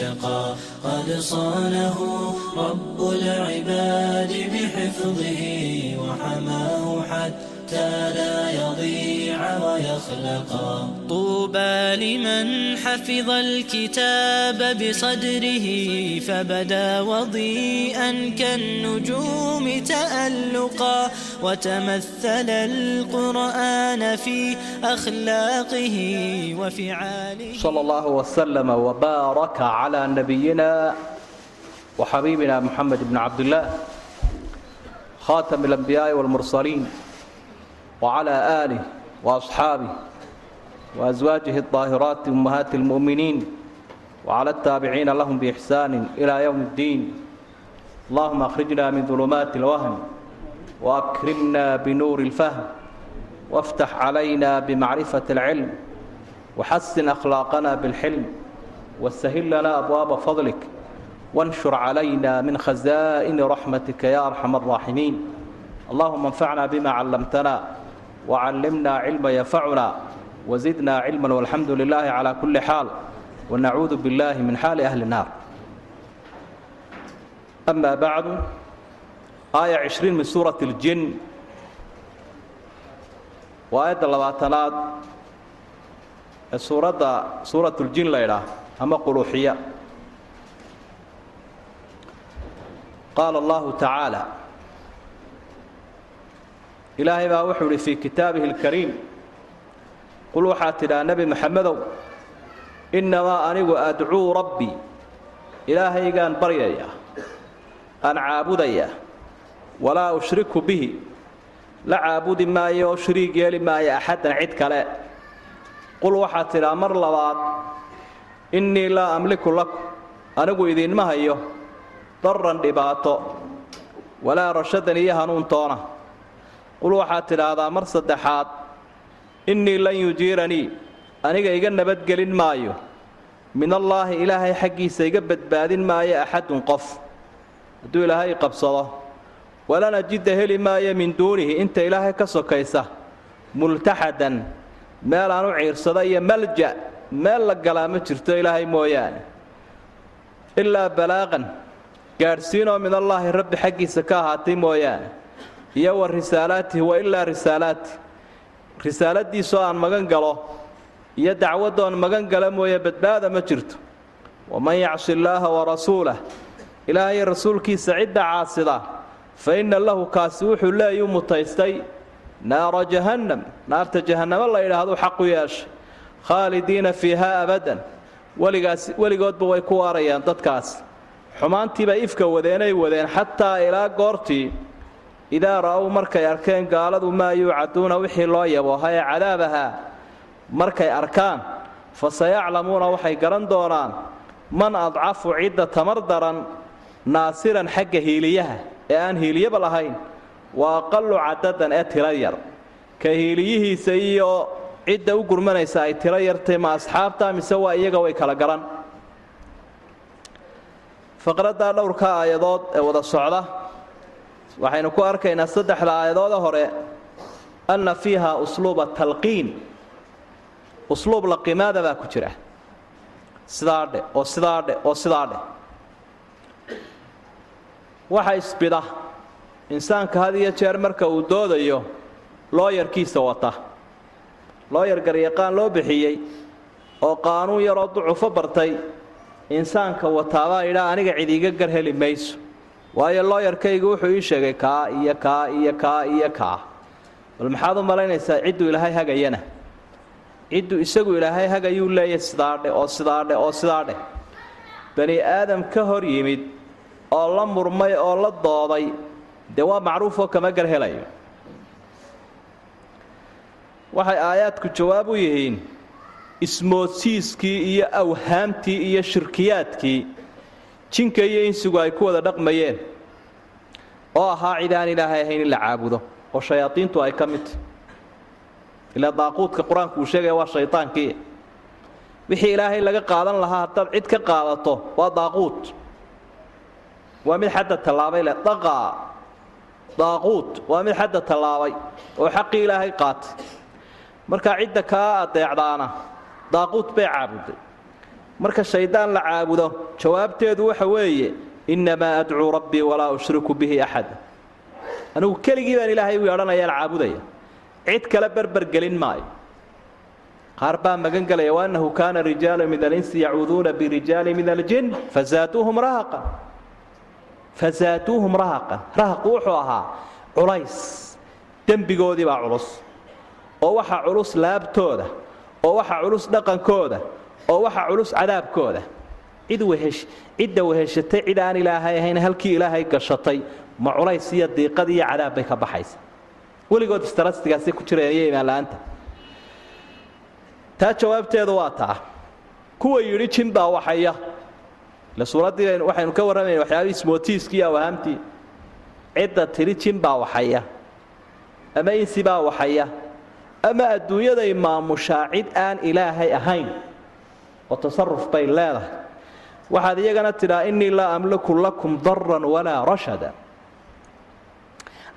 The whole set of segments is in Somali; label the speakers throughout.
Speaker 1: اتقى قد صانه رب العباد بحفظه وحماه حتى لا يضيع ويخلقا طوبى لمن حفظ الكتاب بصدره فبدا وضيئا كالنجوم تألقا وتمثل القرآن في أخلاقه وفعاله
Speaker 2: صلى الله وسلم وبارك على نبينا وحبيبنا محمد بن عبد الله خاتم الأنبياء والمرسلين وعلى آله وأصحابه وأزواجه الطاهرات أمهات المؤمنين وعلى التابعين لهم بإحسان إلى يوم الدين اللهم أخرجنا من ظلمات الوهم وأكرمنا بنور الفهم وافتح علينا بمعرفة العلم وحسن أخلاقنا بالحلم وسهل لنا أبواب فضلك وانشر علينا من خزائن رحمتك يا أرحم الراحمين اللهم انفعنا بما علمتنا وعلمنا علما ينفعنا وزدنا علما والحمد لله على كل حال ونعوذ بالله من حال أهل النار أما بعد آية عشرين من سورة الجن وآية اللباتنات سورة سورة الجن ليلة أما قلوحية قال الله تعالى إلهي baa wuxuu ihi fii kitaabihi اlkariim qul waxaad tidhaa nebi maxamedow innamaa anigu adcuu rabbii ilaahaygaan baryaya aan caabudaya walaa ushriku bihi. La caabudi maayo oo shariig yeeli maayo axaddan cid kale. Qul waxaad tidhaa mar labaad innii laa amliku lakum anigu idiinma hayo darran dhibaato walaa rashadan iyo hanuuntoona qul waxaad tidhaahdaa mar saddexaad innii lan yujiiranii aniga iga nabadgelin maayo. Min allaahi ilaahay xaggiisa iga badbaadin maayo axadun qof. Hadduu ilaahay qabsado walana jidda heli maayo min duunihi inta ilaahay ka sokaysa multaxadan meel aan u ciirsado iyo malja meel la galaa ma jirto ilaahay mooyaane ilaa balaaqan gaadhsiinoo min allaahi rabbi xaggiisa ka ahaatay mooyaane iyo wa risaalaatihi wa ilaa risaalaati risaaladiisoo aan magan galo iyo dacwaddoon magan gala mooye badbaada ma jirto waman yacsi illaaha warasuulah ilaahay rasuulkiisa cidda caasida fa inna lahu kaasi wuxuu leeyuu mutaystay naara jahannam naarta jahannamo la yidhaahdu xaqu yeeshay khaalidiina fiihaa abadan weligaas weligoodba way ku waarayaan dadkaas xumaantiibay ifka wadeenay wadeen xataa ilaa goortii idaa ra'ow markay arkeen gaaladu maa yuucaduuna wixii loo yabooha ee cadaab ahaa markay arkaan fa sayaclamuuna waxay garan doonaan man adcafu cidda tamar daran naasiran xagga hiiliyaha ee aan hiiliyaba lahayn wa aqallu cadadan ee tiro yar. Ka hiiliyihiisa iyo cidda u gurmanaysa ay tiro yartay ma asxaabta mise waa iyaga way kala garan. Faqraddaa dhowrka aayadood ee wada socda waxaynu ku arkaynaa saddexda aayadooda hore anna fiiha usluuba talqiin usluub laqimaada baa ku jira. Sidaa oo sidaa dhe oo sidaa waxa isbida insaanka had iyo jeer marka uu doodayo looyarkiisa wata. Looyar garyaqaan loo bixiyey oo qaanuun yaroo ducufo bartay insaanka wataabaa idhaa aniga cid iiga gar heli mayso. Waayo looyarkaygu wuxuu ii sheegay kaa iyo kaa iyo kaa iyo kaa. Bal maxaad u malaynaysaa cidduu ilaahay hagayana. Cidduu isagu ilaahay hagayuu leeyahay sidaadhe oo sidaadhe oo sidaadheh bani aadam ka hor yimid oo la murmay oo la dooday dee waa macruufoo kama gar helayo. Waxay aayaadku jawaab u yihiin ismoodsiiskii iyo awhaamtii iyo shirkiyaadkii jinka iyo insigu ay ku wada dhaqmayeen oo ahaa cid aan ilaahay ahayn in la caabudo oo shayaadiintu ay ka mid ilaa daaquudka qur'aanku uu sheegaya waa shaydaankii wixii ilaahay laga qaadan lahaa haddaad cid ka qaadato waa daaquut waa mid xadda tallaabay leh. Daqaa daaquut. Waa mid xadda tallaabay. Oo xaqii ilaahay qaatay markaa cidda kaa adeecdaana daaquut bay caabuday. Marka shaydaan la caabudo jawaabteedu waxa weeye innamaa adcuu rabbii walaa ushriku bihi axada anigu keligii baan ilaahay u yeedhanayaan caabudaya. Cid kale berbergelin maayo. Qaar baa magan gelaya waannahu kaana rijaalu min alinsi yacuuduuna birijaali min aljin fazaaduuhum rahaqan fazaaduuhum rahaqan rahaqu wuxuu ahaa culays dembigoodii baa culus oo waxa culus laabtooda oo waxa culus dhaqankooda oo waxa culus cadaabkooda cidda weheshatay cid aan ilaahay ahayn halkii ilaahay gashatay ma culays iyo diiqad iyo cadaab bay ka baxaysa weligood istarastigaasi ku jiraya iyo taa jawaabteedu waa taa kuwa yidhi jin baa waxaya ila suuraddii waxaynu ka warramayna waxyaabihii ismootiiskii iyo awahaamtii cidda jin baa waxaya. Ama insi baa waxaya. Ama adduunyaday maamushaa cid aan ilaahay ahayn. Oo tasaruf bay leedahay. Waxaad iyagana tidhaa innii laa amliku lakum daran walaa rashada.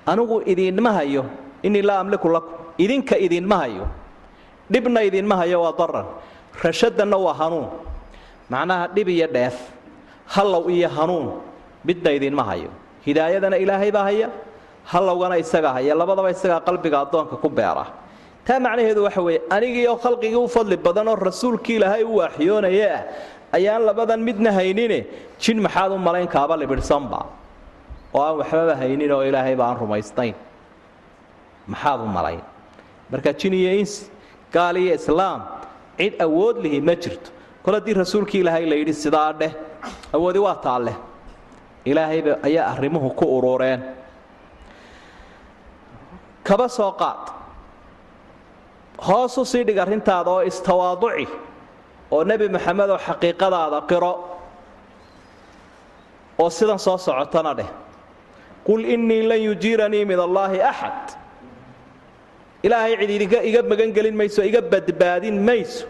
Speaker 2: Anigu idinma hayo innii laa amliku lakum. Idinka idinma hayo. Dhibna idinma hayo waa daran rashadanna waa hanuun. Macnaha dhib iyo dheef hallow iyo hanuun midna idinma hayo. Hidaayadana ilaahay baa haya hallowgana isagaa haya labadaba isagaa qalbiga addoonka ku beera. Taa macnaheedu waxa weeye anigiioo khalqigii u fadli badanoo rasuulkii ilaahay u waaxyoonaya ah ayaan labadan midna haynine jin maxaad u malayn kaaba libidhsanba oo aan waxbaba haynin oo ilaahayba aan rumaysnayn maxaad u malayn. Marka jin iyo insi gaal iyo islaam cid awood lihi ma jirto. Kol haddii rasuulkii ilaahay la sidaa dheh awoodi waa taalleh ilaahayba ayaa arrimuhu ku urureen kaba soo qaad. Hoos u sii dhig arrintaada oo istawaaduci oo nebi maxamedoo xaqiiqadaada qiro. Oo sidan soo socotana dheh. Qul innii lan yujiiranii min allaahi axad ilaahay cid idinka iga magangelin mayso iga badbaadin mayso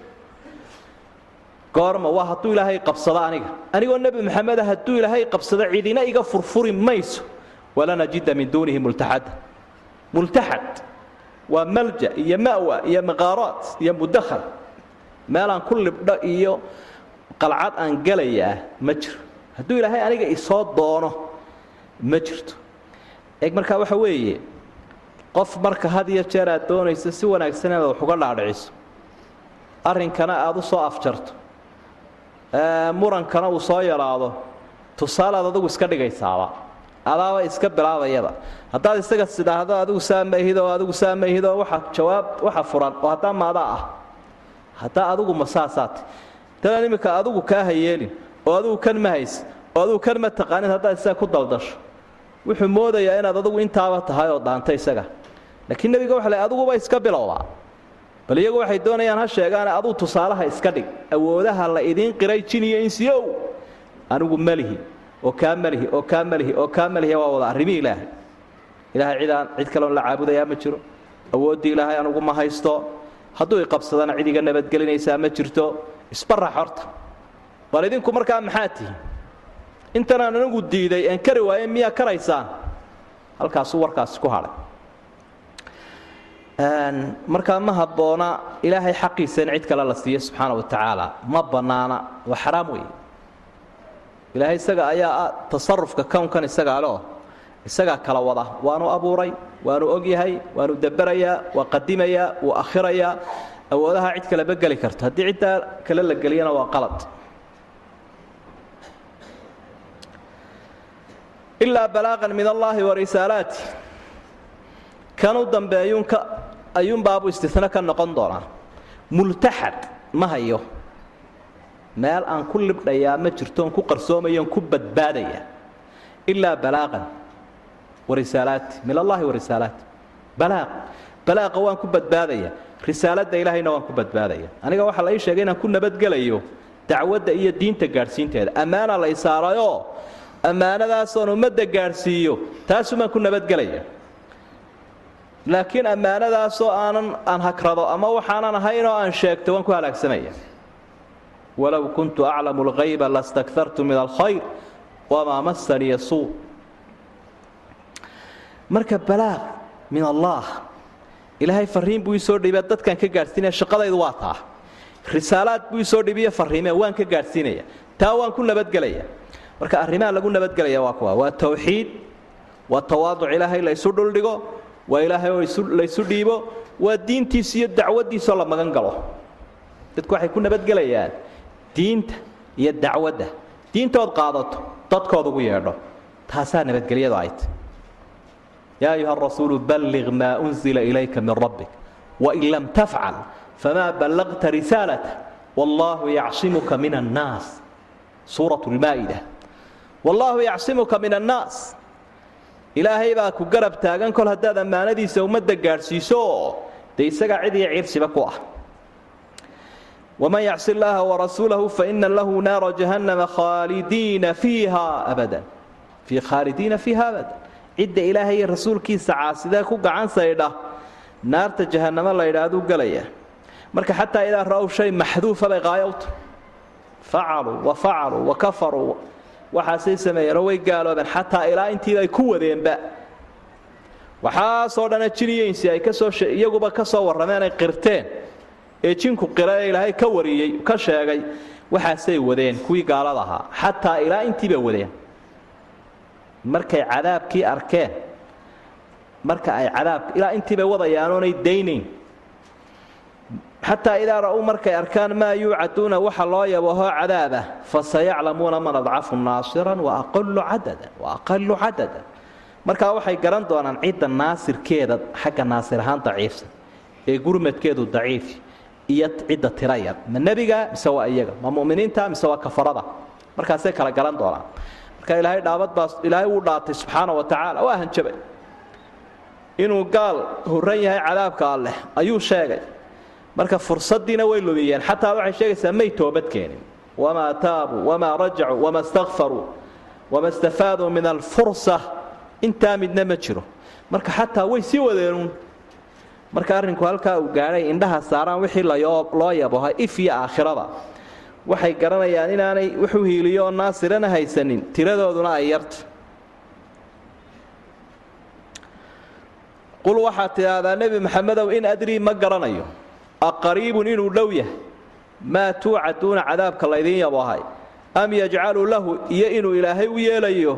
Speaker 2: goorma waa hadduu ilaahay qabsado aniga. Anigoo nebi maxameda hadduu ilaahay qabsado cidina iga furfuri mayso walanajida min duunihi multaxada multaxad waa malja iyo ma'wa iyo maqaaraat iyo mudakhal meelaan ku libdho iyo qalcad aan gelayaa ma jiro. Hadduu ilaahay aniga isoo doono ma jirto. Eeg markaa waxa weeye qof marka had iyo jeer aad doonayso si wanaagsan inaad wax uga dhaadhiciso. Arrinkana aad u soo afjarto murankana uu soo yaraado. Tusaalead adigu iska dhigaysaaba. Adaaba iska bilaabayaba haddaad isaga sidhaahdo adigu saa mahid oo adigu saa mahid oo waxa jawaab waxa furan oo haddaa maadaa ah. Haddaa adigu masaasaat dadan iminka adigu kaa hayeelin oo adigu kan ma hays oo adigu kan ma taqaanin haddaad isaga ku daldasho. Wuxuu moodayaa inaad adigu intaaba tahay oo dhaanta isaga. Laakiin nebiga waxa le adiguba iska bilowdaa bal iyagu waxay doonayaan ha sheegaane aduu tusaalaha iska dhig. Awoodaha la idiin qiray jin iyo insiyow anigu malihi oo kaa malihi oo kaa malihi oo kaa malihi waa wada arrimihii ilaahay. Ilaahay cidaan cid kaleon la caabudayaa ma jiro. Awooddii ilaahay anugu ma haysto. Hadduu iqabsadana cid iga nabadgelinaysaa ma jirto. Isbarax horta. Bal idinku markaa maxaa tihi? Intanaan anigu diiday een kari waaye miyaa karaysaan? Halkaasuu warkaasi ku hadhay markaa ma habboona ilaahay xaqiisa in cid kale la siiyo subxaana wa ma bannaana waa xaraam weeye. Ilaahay isaga ayaa ah tasarufka kownkan isagaa leo isagaa kala wada. Waanu abuuray waanu ogyahay waanu daberayaa waa qadimayaa wuu akhirayaa. Awoodaha cid kaleba geli karto. Haddii ciddaa kale la geliyana waa qalad. Ilaa balaaqan min allaahi wa risaalaati kan u dambeeyuunka ayuunbaabuu istina ka noqon doonaa. Multaxad ma hayo. Meel aan ku libdhayaa ma jirto oon ku qarsoomayoon ku badbaadaya. Ilaa balaaqan wa risaalaati min balaaq. Balaaqa waan ku badbaadaya. Risaaladda ilaahayna waan ku badbaadaya. Aniga waxaa la sheegay inaan ku nabadgelayo dacwadda iyo diinta gaadhsiinteeda. Ammaana la isaarayoo ummadda gaadhsiiyo. Taasumaan ku nabadgelaya laakiin ammaanadaasoo aanan aan hakrado ama waxaanan ahayn aan sheegto waan ku halaagsamaya walow kuntu aclamu alghayba lastakartu min alkhayr wamaa masaniya suu marka balaaq min allaah ilaahay fariin buu isoo dhiibay dadkaan ka gaadhsiinaya shaqadaydu waa taa. Risaalaad buu isoo dhiibiyo fariime waan ka gaadhsiinaya. Taa waan ku nabadgelaya marka arrimaha lagu nabadgelaya waa kuwa waa tawxiid waa tawaaduc ilaahay la dhuldhigo waa ilaahay oo laysu dhiibo waa diintiisa iyo dacwaddiisoo la magan galo. Dadku waxay ku nabadgelayaan diinta iyo dacwadda. Diintood qaadato dadkood ugu yeedho. Taasaa nabadgelyadu ay yaa ayuha arasuulu balliq maa unzila ilayka min rabbik. Wain lam tafcal famaa ballaqta risaalata. Wallaahu yacsimuka min annaas suurat lmaa'ida wallaahu yacsimuka min annaas ilaahay baa ku garab taagan kol haddaad ammaanadiisa ummadda gaadhsiiso dee isagaa cid iyo ciirsiba ku ah. Waman yacsi illaaha warasuulahu faina lahu naara jahannama khaalidiina fiiha abadan. Fii khaalidiina fiiha abadan. Cidda ilaahay rasuulkiisa caasidee ku gacan saydha naarta jahannamo la yidhaahduu gelaya marka xataa idaa ra'ow shay maxduufa bay qaayowta facaluu wa facaluu wa kafaruu waxaasay sameeyeenoo way gaaloobeen xataa ilaa intiiba ay ku wadeenba. Waxaasoo dhana jiniyeynsi ay ka soo iyaguba ka soo warrameen ay qirteen. Ee jinku qira ee ilaahay ka wariyey ka sheegay waxaasay wadeen kuwii gaalada ahaa xataa ilaa intiiba wadeen. Markay cadaabkii arkeen marka ay cadaabka ilaa intiibay wadayaanoonay daynayn xataa idaa ra'uu markay arkaan maa yuucaduuna waxa loo yabohoo cadaabah fasayaclamuuna man adcafu naasiran waaqalu cadadan markaa waxay garan doonaan cidda naasirkeeda xagga naasir ahaan daciifsan ee gurmadkeedu daciifi iyo cidda tira yar. Ma nebiga mise waa iyaga. Ma muminiinta mise waa kafarada. Markaasay kala garan doonaan. Marka ilaahay dhaabad baa ilaahay wuu dhaatay subxaana wa tacaala waa hanjabay. Inuu gaal huran yahay cadaabka alleh ayuu sheegay marka fursaddiina way lumiyeen xataa waxay sheegaysaa may toobad keenin. Wamaa taabuu wamaa rajacuu wama stakfaruu wama stafaaduu min alfursa intaa midna ma jiro. Marka xataa way sii wadeenuun marka arrinku halkaa uu gaadhay indhaha saaraan wixii loo yaboha if iyo aakhirada. Waxay garanayaan inaanay wuxuu hiiliyo naasirana haysanin tiradooduna ay yarta qul waxaad tidhaahdaa nebi maxamedow in adrii ma garanayo aqariibun inuu dhow yahay. Maa tuucaduuna cadaabka laydin yabohay am yajcalu lahu iyo inuu ilaahay u yeelayo?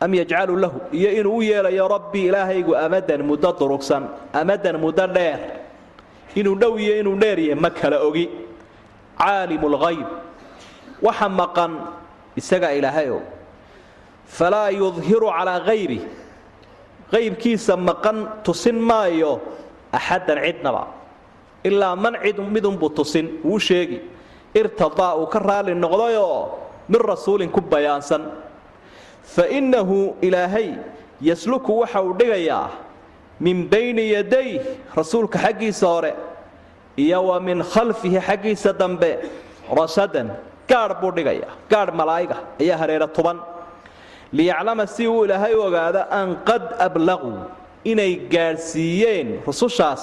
Speaker 2: Am yajcalu lahu iyo inuu u yeelayo rabbii ilaahaygu amadan muddo durugsan amadan muddo dheer. Inuu dhow iyo inuu dheer yahay ma kala ogi. Caalimu lghayb waxa maqan isagaa ilaahayow falaa yudhiru calaa hayri qaybkiisa maqan tusin maayo axaddan cidnaba ilaa man cid midunbuu tusin wuu sheegi. Irtadaa uu ka raali noqdayoo min rasuulin ku bayaansan. Fa innahu ilaahay yasluku waxa uu dhigayaa min bayni yaday rasuulka xaggiisa hore iyo wa min khalfihi xaggiisa dambe rasadan gaadh buu dhigayaa gaadh malaa'iga ayaa hareera tuban. Liyaclama si uu ilaahay u ogaado an qad ablaquu inay gaadhsiiyeen rusushaas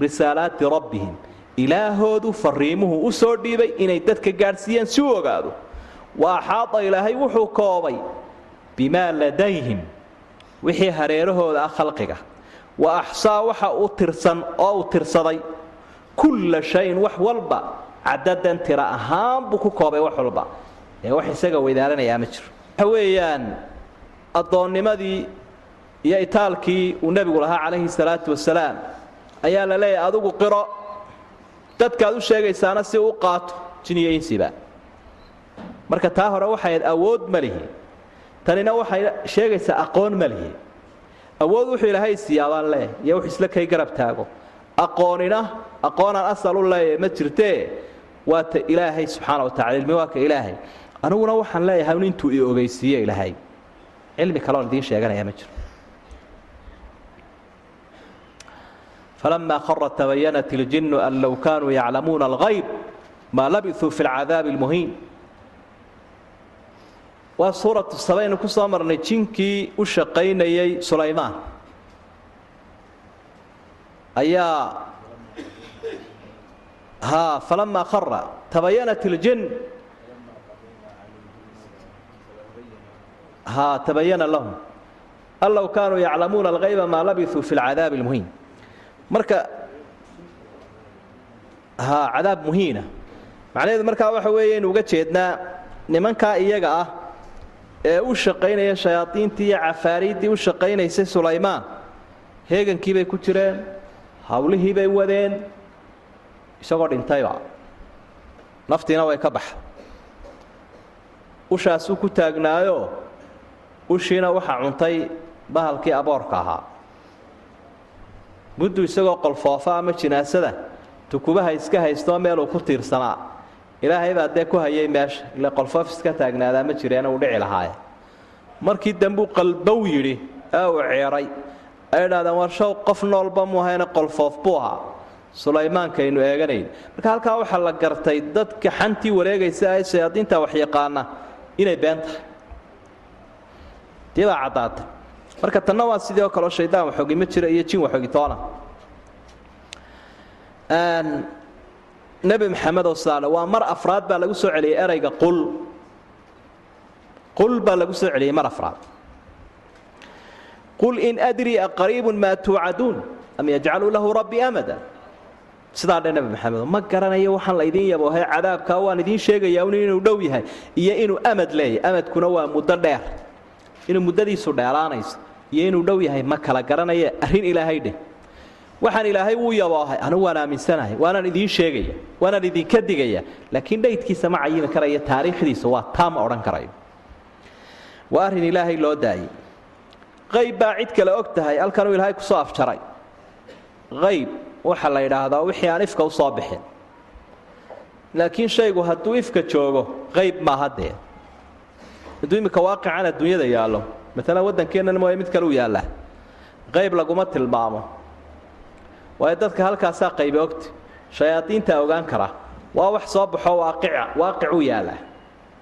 Speaker 2: risaalaati rabbihim. Ilaahoodu fariimuhu u soo dhiibay inay dadka gaadhsiiyeen si u ogaado. Wa axaada ilaahay wuxuu koobay bimaa ladayhim wixii hareerahooda ah khalqiga. Wa axsaa waxa uu tirsan oo uu tirsaday kulla shayin wax walba cadadan tira ahaan buu ku koobay wax walba. Ee wax isaga weydaalanayaa ma jiro. Waxa weeyaan addoonnimadii iyo itaalkii uu nebigu lahaa calayhi salaatu wasalaam ayaa la leeyahay adigu qiro. Dadkaad u sheegaysaana si u qaato jiniyo insiba. Marka taa hore waxayd awood ma tanina waxay sheegaysaa aqoon ma awood wuxuu ilaahay siyaabaan leh iyo wuxuu isla kay garab taago. Aqoonina aqoonaan asal u leeyahay ma jirtee? Waa ilaahay subxaana wa tacala ilmi waa ka ilaahay. Aniguna waxaan leeyahay intuu i ogeysiiye ilaahay. Cilmi kaleoon idiin sheeganaya ma jiro falamaa khara tabayanat iljinnu an low kaanuu yaclamuuna alghayb maa labisuu fi lcadaabi almuhiin waa suuratu sabaynu ku soo marnay jinkii u shaqaynayay sulaymaan. Ayaa ha falamaa khara tabayanat iljin ha tabayana lahum. An kaanuu yaclamuuna alghayba maa labisuu fi lcadaabi almuhiin marka ha cadaab muhiina. Macnaheedu markaa waxa weeye inu uga jeednaa nimankaa iyaga ah ee u shaqaynaya shayaadiintii iyo cafaariiddii u shaqaynaysay sulaymaan heegankii bay ku jireen hawlihii bay wadeen isagoo dhintayba naftiina way ka baxa. Ushaasuu ku taagnaayo ushiina waxaa cuntay bahalkii aboorka ahaa muddu isagoo qolfoofa ama jinaasada tukubaha iska haystoo meeluu ku tiirsanaa. Ilaahay baa dee ku hayay meesha ile qolfoof iska taagnaadaa ma jireena uu dhici lahaaye. Markii dambuu qalbow yidhi ee uu ceeray ay idhahdeen war show qof noolba mu ahayna qolfoof buu ahaa. Sulaymaankaaynu eeganayn. Marka halkaa waxaa la gartay dadka xantii wareegaysa ee shayaadiinta waxyaqaana inay been tahay. Dii baa caddaatay marka tanna waa sidii oo kaleo shaydaan waxoogi ma jira iyo jin waxoogitoona nebi maxamedoo saale waa mar afraad baa lagu soo celiyey erayga qul. Qul baa lagu soo celiyey mar afraad. Qul in adrii aqariibun maa tuucaduun am yajcalu lahu rabbi amada. Sidaa dhe nebi maxamedo ma garanayo waxaan la idiin yaboohay cadaabkaa waan idiin sheegayaa un inuu dhow yahay iyo inuu amad leeyahay. Amadkuna waa muddo dheer. Inuu muddadiisu dheeraanayso iyo inuu dhow yahay ma kala garanaya arrin ilaahay dheh. Waxaan ilaahay wuu yaboohay anigu waan aaminsanahay waanaan idiin sheegaya waanaan idinka digaya laakiin dhaydkiisa ma cayimi karaya taariikhdiisa waa taa ma odhan karayo. Waa arrin ilaahay loo daayey. Qayb baa cid kale og tahay halkanuu ilaahay ku soo afjaray. Qayb waxaa la yidhaahdaa wixii aan ifka u soo bixin. Laakiin shaygu hadduu ifka joogo qayb maaha dee. Hadduu iminka waaqican adduunyada yaallo maalan waddankeennan mooye mid kale u yaallaa. Qayb laguma tilmaamo. Waayo dadka halkaasaa qaybe ogta shayaadiintaa ogaan kara. Waa wax soo baxo waaqica waaqicuu yaallaa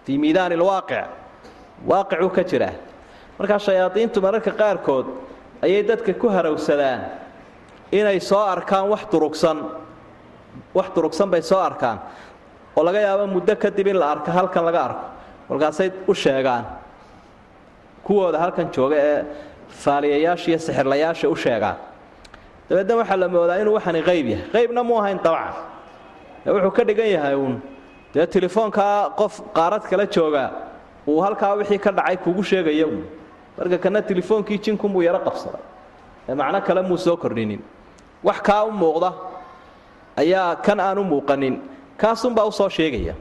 Speaker 2: fii miidaani alwaaqic waaqicuu ka jiraa markaa shayaadiintu mararka qaarkood ayay dadka ku harowsadaan inay soo arkaan wax durugsan. Wax durugsan bay soo arkaan. Oo laga yaabo muddo kadib in la arko halkan laga arko. Markaasay u sheegaan kuwooda halkan jooga ee faaliyayaasha iyo sixirlayaasha u sheegaan dabeedna waxaa la moodaa inuu waxani qayb yahay. Qaybna mu ahayn dabcan. Wuxuu ka dhigan yahay uun. Dee telefoonkaa qof qaarad kala joogaa uu halkaa wixii ka dhacay kugu sheegaya uun. Marka kana telefoonkii jinkunbuu yaro qabsaday ee macno kale muu soo kordhinin. Wax kaa u muuqda ayaa kan aan u muuqanin. Kaasunbaa u soo sheegaya.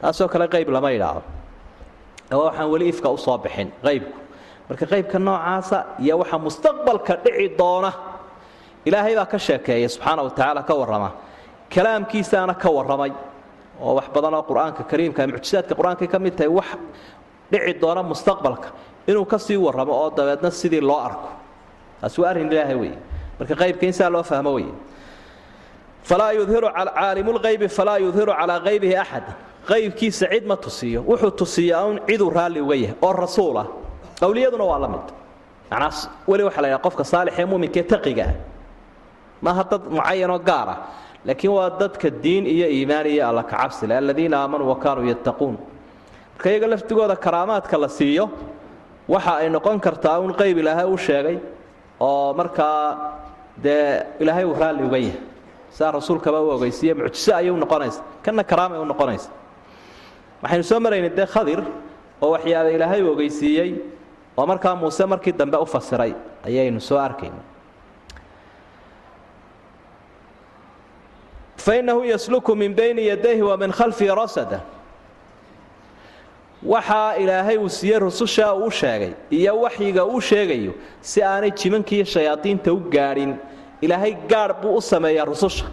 Speaker 2: Taasoo kale qayb lama idhaahdo waa waxaan weli ifka u soo bixin qaybku marka qaybka noocaasa iyo waxa mustaqbalka dhici doona ilaahay baa ka sheekeeya subxaana wa tacaala ka warrama. Kalaamkiisaana ka warramay oo wax badan oo qur'aanka kariimka mucjisaadka qur'aankay ka mid tahay wax dhici doona mustaqbalka inuu ka sii warramo oo dabeedna sidii loo arko. Taasi waa arrin ilaahay weeye. Marka qaybka in loo fahmo weye falaa yudhiru caalimu lqaybi falaa yudhiru calaa qaybihi axada qaybkiisa cid ma tusiyo wuxuu tusiyaa un ciduu raalli uga yahay oo rasuul ah awliyaduna waa la mid. Macnaa weli waxaa la qofka saalix ee muuminka ee taqiga ah maaha dad mucayanoo gaar ah laakiin waa dadka diin iyo iimaan iyo alla kacabsi leh aladiina aamanuu wa kaanuu yattaquun. Marka iyaga laftigooda karaamaadka la siiyo waxa ay noqon kartaa un qayb ilaahay u sheegay oo markaa dee ilaahay uu raalli uga yahay. Sidaa rasuulkaba u ogeysiiye mucjiso ayay u noqonaysa kanna karaamay u noqonaysa. Waxaynu soo maraynay dee khadir oo waxyaaba ilaahay u ogeysiiyey oo markaa muuse markii dambe u fasiray ayaynu soo arkayna fainahu yasluku min bayni yadayhi wa min khalfihi rasada. Waxaa ilaahay uu siiyey rusushaa uu sheegay iyo waxyiga uu sheegayo si aanay jimankiiyo shayaadiinta u gaadhin ilaahay gaadh buu u sameeyaa rususha.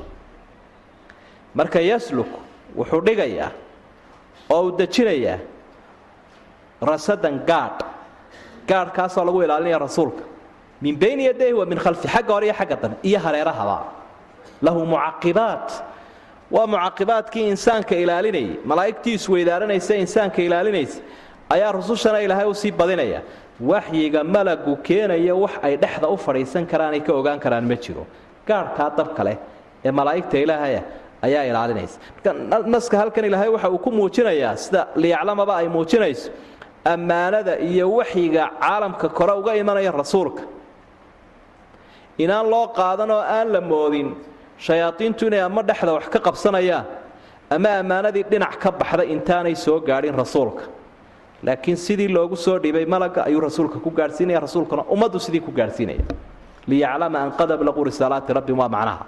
Speaker 2: Marka yasluk wuxuu dhigayaa oo uu dejinayaa rasadan gaadh gaadhkaasoo lagu ilaalinaya rasuulka. Min bayni yadayhi wa min khalfi xagga hore iyo xagga dambe iyo hareerahaba lahu mucaqibaat waa mucaqibaadkii insaanka ilaalinayay. Malaa'igtii isweydaaranaysa insaanka ilaalinaysa. Ayaa rusushana ilaahay u sii badinaya. Waxyiga malagu keenaya wax ay dhexda u fadhiisan karaan ay ka ogaan karaan ma jiro. Gaadhkaa dabka leh ee malaa'igta ilaahaya ayaa ilaalinaysa. Marka naska halkan ilaahay waxa uu ku muujinayaa sida liyaclamaba ay muujinayso ammaanada iyo waxyiga caalamka kore uga imanaya rasuulka. Inaan loo qaadan oo aan la moodin shayaadiintu inay ama dhexda wax ka qabsanayaan ama ammaanadii dhinac ka baxda intaanay soo gaadhin rasuulka. Laakiin sidii loogu soo dhibay malaga ayuu rasuulka ku gaadhsiinaya rasuulkuna ummaddu sidii ku gaadhsiinaya. Liyaclama an qad ablaquu risaalaati rabbim waa macnaha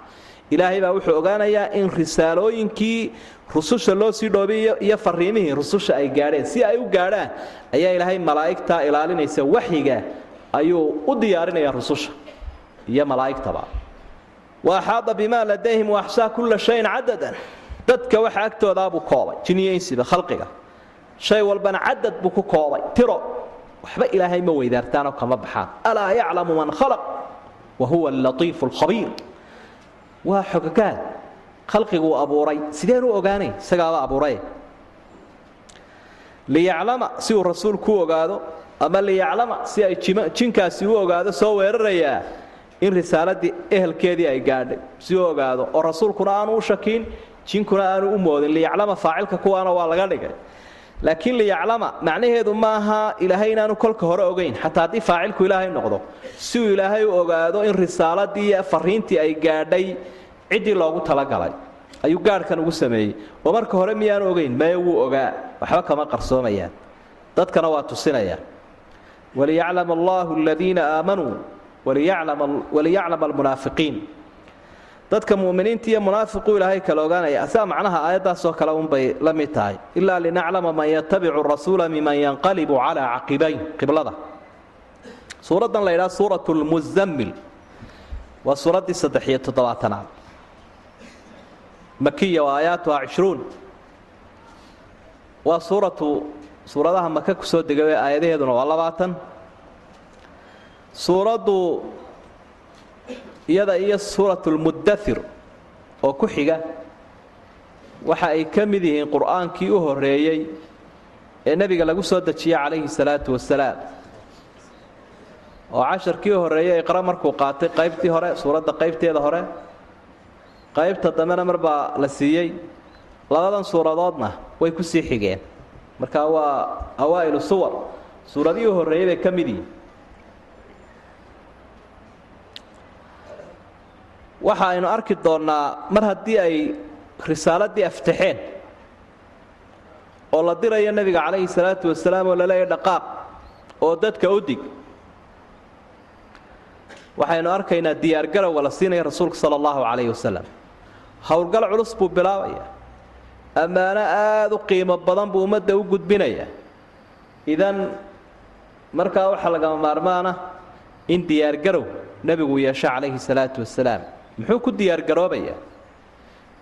Speaker 2: ilaahay baa wuxuu ogaanayaa in risaalooyinkii rususha loo sii dhoobiyo iyo fariimihii rususha ay gaadheen. Si ay u gaadhaan ayaa ilaahay malaa'igtaa ilaalinaysa waxyiga ayuu u diyaarinaya rususha iyo malaa'igtaba. Wa axaada bimaa ladayhim waaxsaa kulla shayin cadadan dadka waxa agtoodaabuu koobay jiniyaysiba khalqiga. Shay walbana cadad buu ku koobay tiro. Waxba ilaahay ma weydaartaanoo kama baxaan. Alaa yaclamu man khalaq wa huwa allatiifu alkhabiir waa xogagaal. Khalqiguu abuuray. Sideenu ogaanay? Isagaaba abuuray. Liyaclama si uu rasuulku u ogaado ama liyaclama si ay jinkaasi u ogaado soo weerarayaa in risaaladii ehelkeedii ay gaadhay. Si u ogaado oo rasuulkuna aanu u shakiin jinkuna aanu u moodin. Liyaclama faacilka kuwaana waa laga dhigay laakiin liyaclama macnaheedu maaha ilaahay inaanu kolka hore ogayn xataa haddii faacilku ilaahay noqdo si uu ilaahay u ogaado in risaaladii iyo fariintii ay gaadhay ciddii loogu talagalay. Ayuu gaadhkan ugu sameeyey. Oo marka hore miyaanu ogayn maya wuu ogaa. Waxba kama qarsoomayaan. Dadkana waa tusinayaan. Waliyaclama allahu aladiina aamanuu waliyaclama almunaafiqiin dadka muminiinta iyo munaafiquu ilaahay kala ogaanaya asaa macnaha aayaddaasoo kale unbay la mid tahay. Ilaa linaclama man yatabicu rasuula miman yanqalibu calaa caqibayn qiblada. Suuraddan la ydhaha suurat lmuzammil waa suuraddii saddex-iyo toddobaatanaad makiya wa aayaatuha cishruun. Waa suuratu suuradaha maka ku degay ee aayadaheeduna waa labaatan. Suuraddu iyada iyo suuratulmudathir oo ku xiga waxa ay ka mid yihiin qur'aankii u horreeyey ee nebiga lagu soo dejiyey calayhi salaatu wasalaam oo casharkii u horreeyey iqra markuu qaatay qaybtii hore suuradda qaybteeda hore. Qaybta dambena mar baa la siiyey. Labadan suuradoodna way ku sii xigeen. Marka waa awaa'ilu suwar suuradihii u horreeyey bay ka mid yihiin waxa aynu arki doonnaa mar haddii ay risaaladii aftaxeen oo la dirayo nebiga calayhi salaatu wasalaam oo laleeyahy dhaqaaq oo dadka u dig waxaynu arkaynaa diyaargarowga la siinaya rasuulka sala allahu calayhi wasalam. Howlgal culus buu bilaabaya. Ammaano aada u qiimo badan buu ummadda u gudbinaya. Idan markaa waxaa lagama maarmaana in diyaargarow nebigu yeesho calayhi salaatu wasalaam muxuu ku diyaargaroobayaa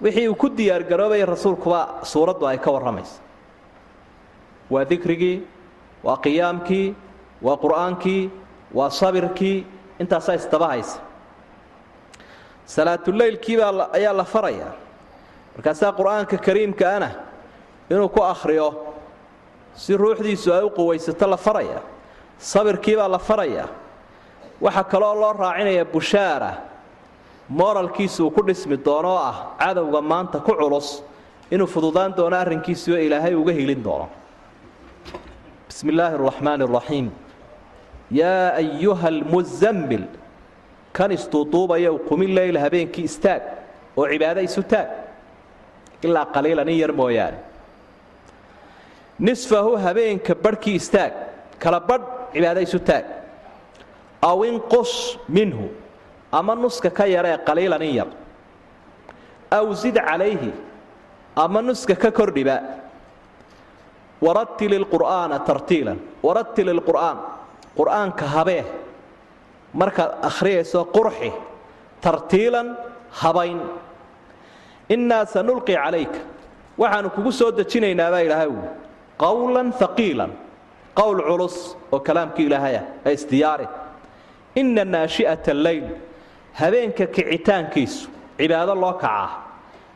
Speaker 2: wixii uu ku diyaargaroobaya rasuulkuba suuraddu ay ka warramaysa. Waa dikrigii waa qiyaamkii waa qur'aankii waa sabirkii intaasaa isdaba haysa. Salaatuleylkiibaa ayaa la farayaa markaasaa qur'aanka kariimkaana inuu ku akhriyo si ruuxdiisu ay u quwaysato la faraya. Sabirkiibaa la farayaa waxaa kaloo loo raacinaya bushaara moralkiisu uu ku dhismi doono oo ah cadowga maanta ku culus inuu fududaan doono arrinkiisuoo ilaahay uga helin doono. Bismi illaahi araxmaani araxiim yaa ayuha almuzammil kan istuuduubayow qumi leyla habeenkii istaag oo cibaado isu taag. Ilaa qaliilan in yar mooyaane. Nisfahu habeenka barhkii istaag kala badh cibaado isu taag. Aw inqus minhu ama nuska ka yaree qaliilan in yar. Aw zid calayhi ama nuska ka kordhiba. Warattil ilqur'aana tartiilan. Warattil ilqur'aan qur'aanka habee. Markaad akhriyayso qurxi. Tartiilan habayn. Innaa sanulqi calayka. Waxaannu kugu soo dejinaynaa baa ilaahay ui qawlan haqiilan qowl culus oo kalaamkii ilaahaya ee isdiyaari inna naashi'ata alleyl habeenka kicitaankiisu cibaado loo kacaa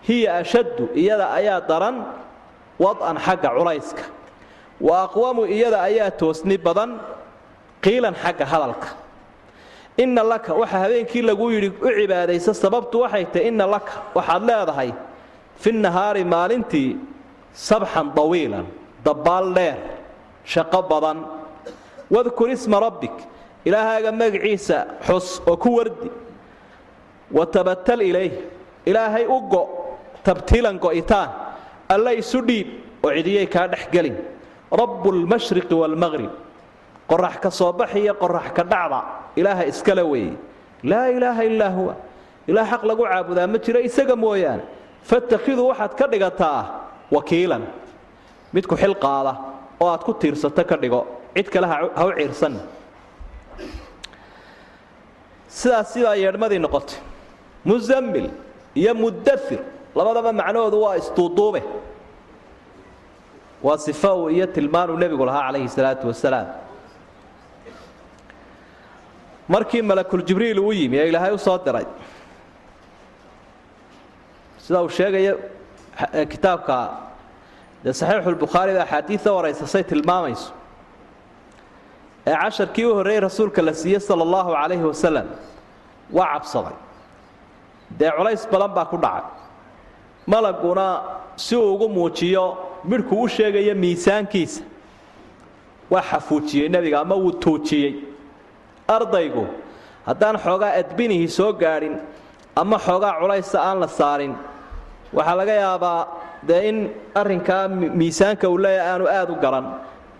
Speaker 2: hiya ashaddu iyada ayaa daran wad'an xagga culayska. Wa aqwamu iyada ayaa toosni badan qiilan xagga hadalka. Inna laka waxa habeenkii lagu yidhi u cibaadaysa sababtu waxay tahy inna laka waxaad leedahay fi nahaari maalintii sabxan dawiilan dabbaal dheer shaqo badan. Wadkur isma rabbik ilaahaaga magaciisa xus oo ku wardi watabatal ilayh. Ilaahay u go tabtiilan go'itaan. Alla isu dhiib oo cidiyay kaa dhex gelin. Rabbu lmashriqi waalmaqrib qorax ka soo baxiyo qorax ka dhacda. Ilaaha iskale weeye laa ilaaha illaa huwa. Ilaah xaq lagu caabudaa ma jiro isaga mooyaane. Fattakhiduu waxaad ka dhigataa wakiilan. Mid ku xil qaada oo aad ku tiirsato ka dhigo. Cid kale ha u ciirsan. Sidaas sidaa yeedhmadii noqotay muzammil iyo mudathir. Labadaba macnahoodu waa isduuduube waa sifa uu iyo tilmaanuu nebigu lahaa calayhi salaatu wasalaam. Markii malakuljibriil uu yimi ee ilaahay u soo diray sida uu sheegayo kitaabka dee saxiixulbukhaariba axaadiida waraysasay tilmaamayso ee casharkii u horreeyey rasuulka la siiyey sala allahu calayhi wasalam waa cabsaday dee culays badan baa ku dhacay. Malaguna si uu ugu muujiyo midhku u sheegayo miisaankiisa. Waa xafuujiyey nebiga ama wuu tuujiyey. Ardaygu haddaan xoogaa adbinihii soo gaadhin ama xoogaa culaysa aan la saarin waxaa laga yaabaa dee in arrinkaa miisaanka uu leeyahay aanu aad u garan.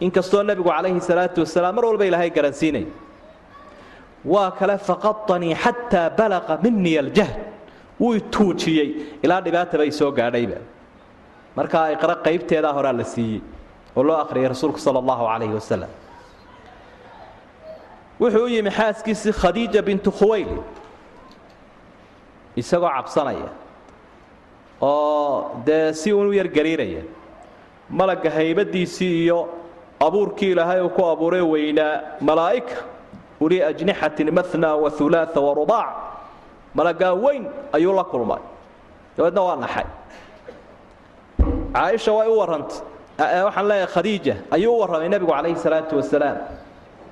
Speaker 2: Inkastoo nebigu calayhi salaatu wasalaam mar walba ilaahay garansiinay. Waa kale faqaanii xataa balaqa minii aljahd wuu tuujiyey. Ilaa dhibaataba ay soo gaadhayba. Markaa iqra qaybteedaa horaa la siiyey oo loo akhriyay rasuulku sala allahu calayhi wasalam wuxuu u yimi xaaskiisii khadiija bintu khuwayli isagoo cabsanaya. Oo dee si uun u yargariiraya malagga haybadiisii iyo abuurkii ilaahay uu ku abuuray weynaa malaa'ika uli ajnixatin mana wa ulaaa malaggaa weyn ayuu la kulmay. Dabeedna waa naxay. Caaisha way u warrantay waxaan leeyahay khadiija ayuu u warramay nebigu calayhi salaatu wasalaam.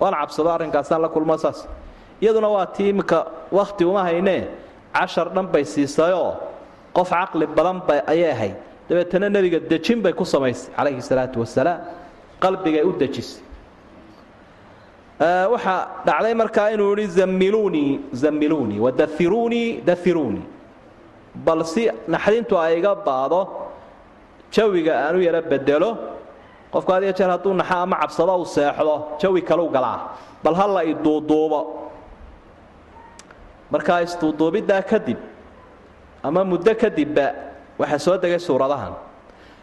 Speaker 2: Waan cabsado arrinkaasaan la kulmo saas. Iyaduna waa tii iminka wakhti uma haynee cashar dhan bay siisayoo qof caqli badan ba ayay ahayd. Dabeetana nebiga dejin bay ku samaysay calayhi salaatu wasalaam. Qalbigay u dejisay waxaa dhacday markaa inuu yihi zammiluunii zammiluunii wadairuunii dairuunii bal si naxdintu ay iga baado jawiga aan u yaro bedelo qofku had iyo jeer hadduu naxo ama cabsado uu seexdo jawi kaleu galaa. Bal ha la iduuduubo markaa isduuduubiddaa kadib ama muddo kadibba waxaa soo degay suuradahan.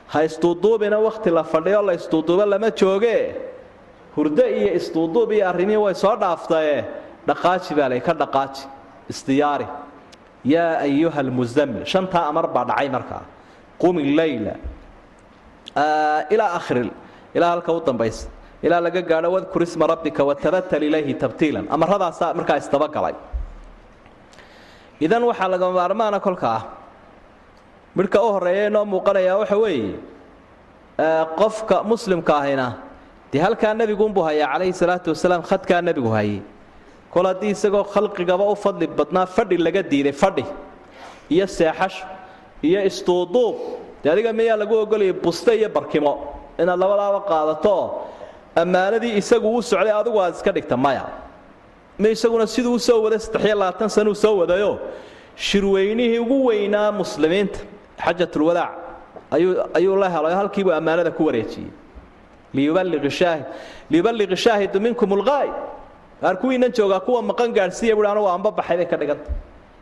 Speaker 2: Ha isduuduubina wakhti la fadhiyo la isduuduubo lama joogee hurdo iyo isduuduub iyo arrimihii way soo dhaaftaye dhaqaaji baa lay ka dhaqaaji isdiyaari yaa ayuha almuzammil shantaa amar baa dhacay markaa qumi leyla ilaa akhiri ilaa halka u dambaysa. Ilaa laga gaadho wadkur isma rabbika watabatal ilayhi tabtiilan. Amarradaasaa markaa isdabagalay idan waxaa lagama maarmaana kolka ah. Midhka u horreeya inoo muuqanayaa waxa weeye qofka muslimka ahina dee halkaa nebiguunbuu hayaa calayhi salaatu wasalaam khadkaa nebigu hayay. Kol haddii isagoo khalqigaba u fadli badnaa fadhi laga diiday fadhi. Iyo seexasho iyo isduuduub dee adiga miyaa lagu ogolayay buste iyo barkimo. Inaad labadaaba qaadatooo ammaanadii isagu uu socday adigu aad iska dhigta maya. Ma isaguna siduu u soo waday saddexiyo labaatan sanuu soo wadayo? Shirweynihii ugu weynaa muslimiinta xajatulwadaac ayuu la helay halkiibuu ammaanada ku wareejiyey liyuballiqi shaahidu minkum ulqaa'ib qaar kuwiinan joogaa kuwa maqan gaadhsiiya buhi anugu anba baxay bay ka dhiganta.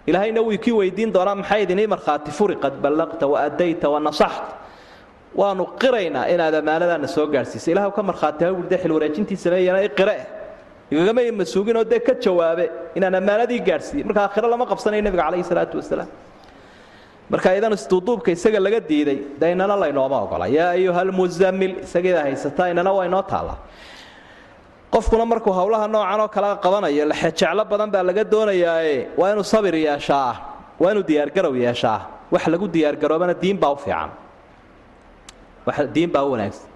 Speaker 2: Ilaahayna wuu kii weydiin doonaa maxay idinii markhaati furi qad ballaqta wa addayta wa nasaxta. Waanu qiraynaa inaad ammaanadaana soo gaadhsiisay. Ilah ka markhaati ha de xil wareejintii sameeyana qire igagama masuuginoo dee ka jawaabe inaan ammaanadii gaadhsiiyey. Marka aakhiro lama qabsanayo nebiga calayhi salaatu wasalaam marka idan isduuduubka isaga laga diiday de inana laynooma ogola. Yaa ayuha lmuzammil isageeda haysataa inana waa inoo taallaa qofkuna markuu howlaha noocan oo kale qabanayo lexejeclo badan baa laga doonayaae waa inuu sabir yeeshaa waa inuu diyaargarow yeeshaa. Wax lagu diyaargaroobana diin baa u fiican. Diin baa u wanaagsan.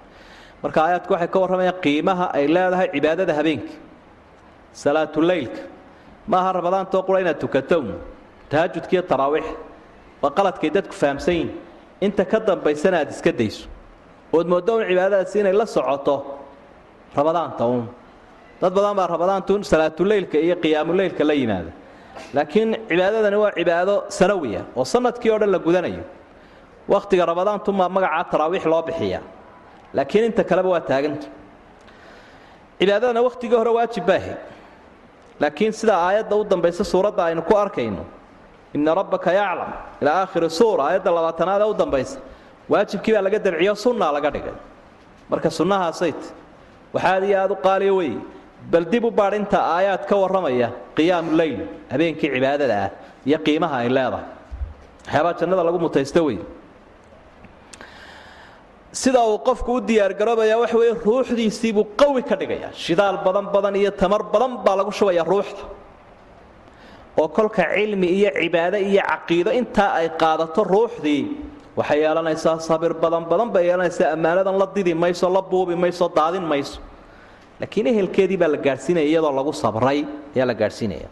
Speaker 2: Marka aayaadku waxay ka warramayaan qiimaha ay leedahay cibaadada habeenka salaatuleylka maaha rabadaantoo qura inaad tukato tahajudkiiyo taraawiix waa qaladkay dadku fahamsan yihiin inta ka dambaysana aad iska dayso. Ood mooddo un cibaadadaasi inay la socoto rabadaanta uun. Dad badan baa rabadaantu salaatuleylka iyo qiyaamuleylka la yimaada. Laakiin cibaadadani waa cibaado sanawiya oo sannadkii o dhan la gudanayo. Wakhtiga rabadaantumaa magacaa taraawiix loo bixiyaa. Laakiin inta kaleba waa taaganta cibaadadana wakhtigii hore waajib baahay laakiin sida aayadda u dambaysa suuradda aynu ku arkayno ina rabbaka yaclam ilaa aakhiri suura aayadda labaatanaad u dambaysa. Waajibkii baa laga dabciyo sunnaa laga dhigay. Marka sunnahaasayt waxaad iyo aad u qaaliyo wey bal dib u baadhinta aayaad ka warramaya qiyaamu leyl habeenkii cibaadada ah iyo qiimaha ay leedahay. Waxyaabaa jannada lagu mutaysto wey sida uu qofku u diyaargaroobaya waxa weye ruuxdiisiibuu qawi ka dhigaya shidaal badan badan iyo tamar badan baa lagu shubaya ruuxda oo kolka cilmi iyo cibaado iyo caqiido intaa ay qaadato ruuxdii. Waxay yeelanaysaa sabir badan badan bay yeelanaysaa ammaanadan la didi mayso la buubi mayso daadin mayso. Laakiin ehelkeedii baa la gaadhsiinaya iyadoo lagu sabray ayaa la gaadhsiinaya.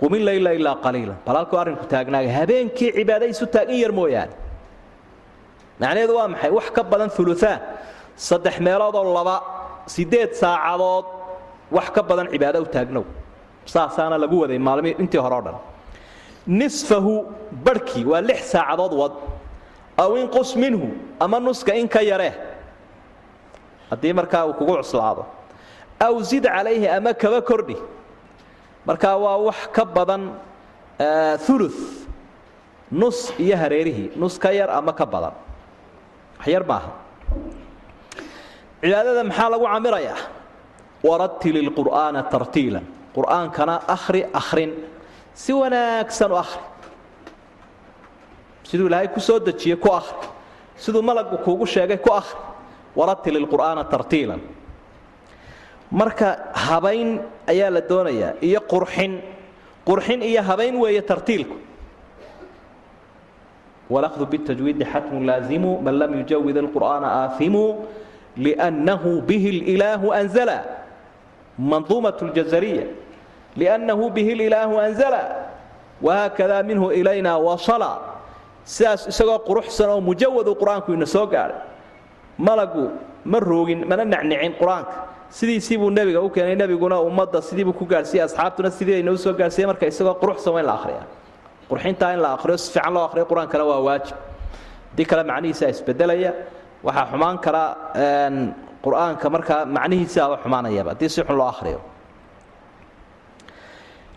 Speaker 2: Qumi layla ilaa qaliilan bal halkuu arrinku taagnaaga habeenkii cibaado isu taagin yar mooyaane. Macnaheedu waa maxay? Wax ka badan uluaan saddex meeloodoo laba sideed saacadood wax ka badan cibaado u taagnow saasaana lagu waday maalmi intii hore o dhan. Nisfahu barhkii waa lix saacadood wad. Aw inqus minhu ama nuska in ka yaree haddii markaa uu kugu cuslaado. Aw zid calayhi ama kaba kordhi. Markaa waa wax ka badan ulu nus iyo hareerihii nus ka yar ama ka badan. Wax maaha. Cibaadada maxaa lagu camirayaa warattil ilqur'aana tartiilan qur'aankana akhri akhrin. Si wanaagsan u akhri. Siduu ilaahay ku soo dejiyey ku akhri. Siduu malagu kuugu sheegay ku akhri. Warattil ilqur'aana tartiilan. Marka habayn ayaa la doonayaa iyo qurxin. Qurxin iyo habayn weeye tartiilku. Walahdu bitajwiidi xatmu laazimu man lam yujawid alqur'aana aafimu liannahu bihi lilaahu anzala. Manduumat ljazariya liannahu bihi lilaahu anzala wahaakada minhu ilayna wasala sidaas isagoo quruxsan oo mujawadu qur'aanku ina soo gaadhay malagu ma roogin mana nacnicin qur'aanka sidiisii buu nebiga u keenay nebiguna ummadda sidiibuu ku gaadhsiiyey asxaabtuna sidii aynoo soo gaadhsiiyey marka isagoo quruxsan waa in la akhriya qurxintaa in la akhriyo si fiican loo akhriyo qur'aankana waa waajib haddii kale macnihiisa isbedelaya waxaa xumaan kara qur'aanka markaa macnihiisaaba xumaanayaba haddii si xun loo akhriyo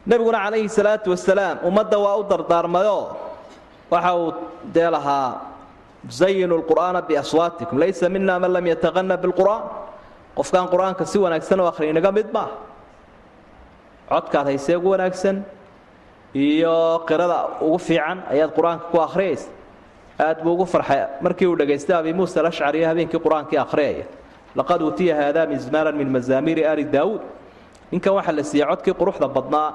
Speaker 2: nebiguna calayhi salaatu wasalaam ummadda waa u dardaarmayoo waxa uu dee lahaa zayinu lqur'aana biaswaatikum laysa mina man lam yataqana bilqur'aan. Qofkaan qur'aanka si wanaagsan u akhriya inaga mid maaha codkaad haysee ugu wanaagsan iyo qirada ugu fiican ayaad qur'aanka ku akhriyaysa aad buu ugu farxay. Markii uu dhegaystay abi muusa alashcari habeenkii qur'aankii akhriyaya laqad uutiya haadaa mizmaaran min mazaamiiri aali daawuud. Ninkan waxaa la siiyey codkii quruxda badnaa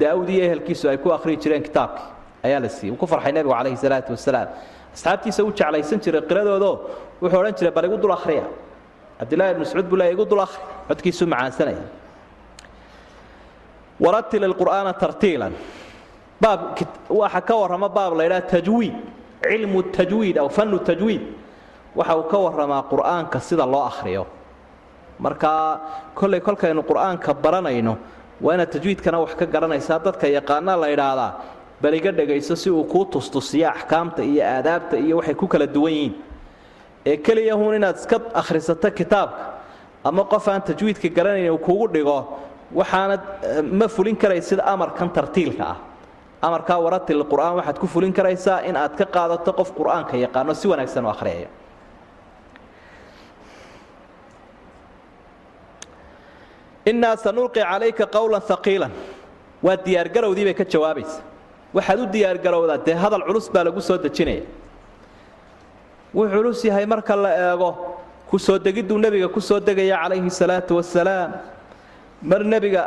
Speaker 2: daawud iyo ehelkiisu ay ku akhriyi jireen kitaabkii ayaa la siiyey uu ku farxay nebigu calayhi salaatu wasalaam asxaabtiisa uu jeclaysan jiray qiradoodo wuxuu odhan jiray bal igu dul akhriya cabdillahi ibn mascuud buu leeya igu dul akhri codkiisuu macaansanaya warattil ilqur'aana tartiilan baab waxa ka warrama baab la ydhaha tajwiid cilmu tajwiid aw fannu tajwiid waxa uu ka warramaa qur'aanka sida loo akhriyo markaa kollay kolkaynu qur'aanka baranayno waa inaad tajwiidkana wax ka garanaysaa dadka yaqaana la idhaahdaa bal iga dhegayso si uu kuu tustusiyo axkaamta iyo aadaabta iyo waxay ku kala duwan yihiin. Ee keliyahun inaad iska akhrisato kitaabka ama qof aan tajwiidka garanayn uu kugu dhigo waxaanad ma fulin karaysid amarkan tartiilka ah. Amarkaa waratil qur'aan waxaad ku fulin karaysaa in aad ka qaadato qof qur'aanka yaqaano si wanaagsan u akhriyaya innaa sanulqi calayka qowlan haqiilan waa diyaargarowdii bay ka jawaabaysa. Waxaad u diyaargarowdaa dee hadal culus baa lagu soo dejinaya. Wuu culus yahay marka la eego ku soo degidduu nebiga ku soo degaya calayhi salaatu wasalaam mar nebiga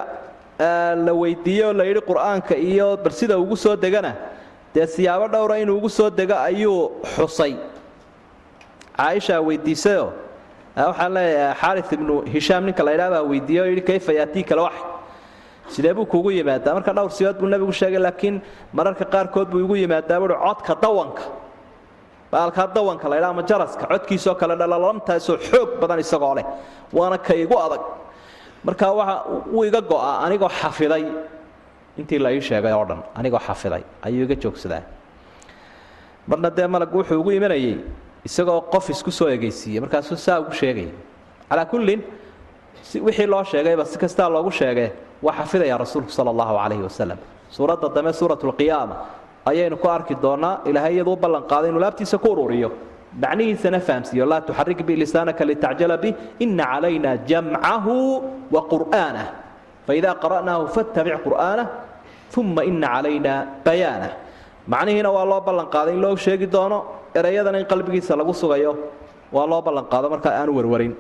Speaker 2: la weydiiye oo la yidhi qur'aanka iyo bal sida ugu soo degana dee siyaabo dhowra inuu ugu soo dego ayuu xusay. Caaishaa weydiisayoo waxaan leeyahay xaari ibnu hishaam ninka la ydhaa baa weydiiye oo yidhi kayfa yaatiika alwaxy sidee buu kuugu yimaadaa? Marka dhowr siyood buu nebigu sheegay laakiin mararka qaarkood buu igu yimaadaa buui codka dawanka. Baalkaa dawanka la ydhaa ama jaraska codkiisoo kale dhalalantaasoo xoog badan isagoo leh waana ka igu adag. Marka waa wuu iga go'a anigoo xafiday intii la ii sheegay oo dhan anigoo xafiday ayuu iga joogsadaa. Marna dee malaggu wuxuu ugu imanayey isagoo qof isku soo egaysiiyey. Markaasuu saa ugu sheegaya calaa kullin wixii loo sheegayba si kastaa loogu sheegee waa xafidaya rasuulku sala allahu calayhi wasalam suuradda dambe suurat lqiyaama ayaynu ku arki doonaa ilaahay iyadu u ballanqaaday inuu laabtiisa ku ururiyo. Macnihiisana fahamsiiyo laa tuxarik bi lisaanaka litacjala bih ina calayna jamcahu wa qur'aanah faidaa qara'naahu fattabic qur'aanah uma ina calayna bayaanah macnihiina waa loo ballanqaaday in loo sheegi doono ereyadana in qalbigiisa lagu sugayo. Waa loo ballanqaado markaa aanu warwarin.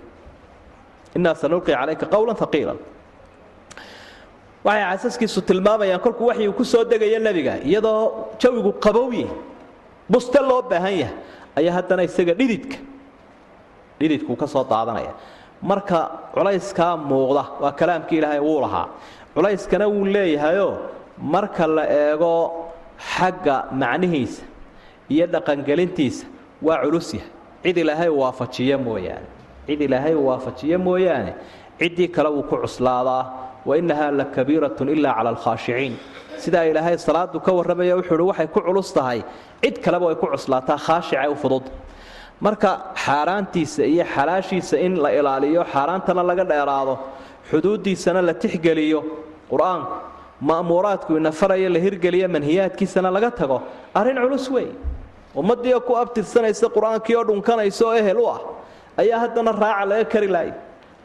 Speaker 2: Inaa sanulqi calayka qowla aqiila waxay xasaskiisu tilmaamayaan kolkuu waxyuu ku soo degaya nebiga iyadoo jawigu qabowye buste loo baahan yahay ayaa haddana isaga dhididka dhididkuu ka soo daadanaya. Marka culayskaa muuqda waa kalaamkii ilaahay wuu lahaa. Culayskana wuu leeyahayoo marka la eego xagga macnihiisa iyo dhaqangelintiisa waa culus yahay. Cid ilaahay waafajiye mooyaane. Cid ilaahay waafajiye mooyaane ciddii kale wuu ku cuslaadaa. Wainahaa la kabiiratun ilaa cala alkhaashiciin sidaa ilaahay salaadu ka warramaya wuxuu uhi waxay ku culus tahay. Cid kaleba way ku cuslaataa khaashica u fudud. Marka xaaraantiisa iyo xalaashiisa in la ilaaliyo xaaraantana laga dheeraado xuduuddiisana la tixgeliyo qur'aanku ma'muuraadku ina faraya la hirgeliyo manhiyaadkiisana laga tago. Arrin culus weey ummaddiioo ku abtirsanaysa qur'aankii oo dhunkanaysa oo ehel u ah ayaa haddana raaca laga kari laaya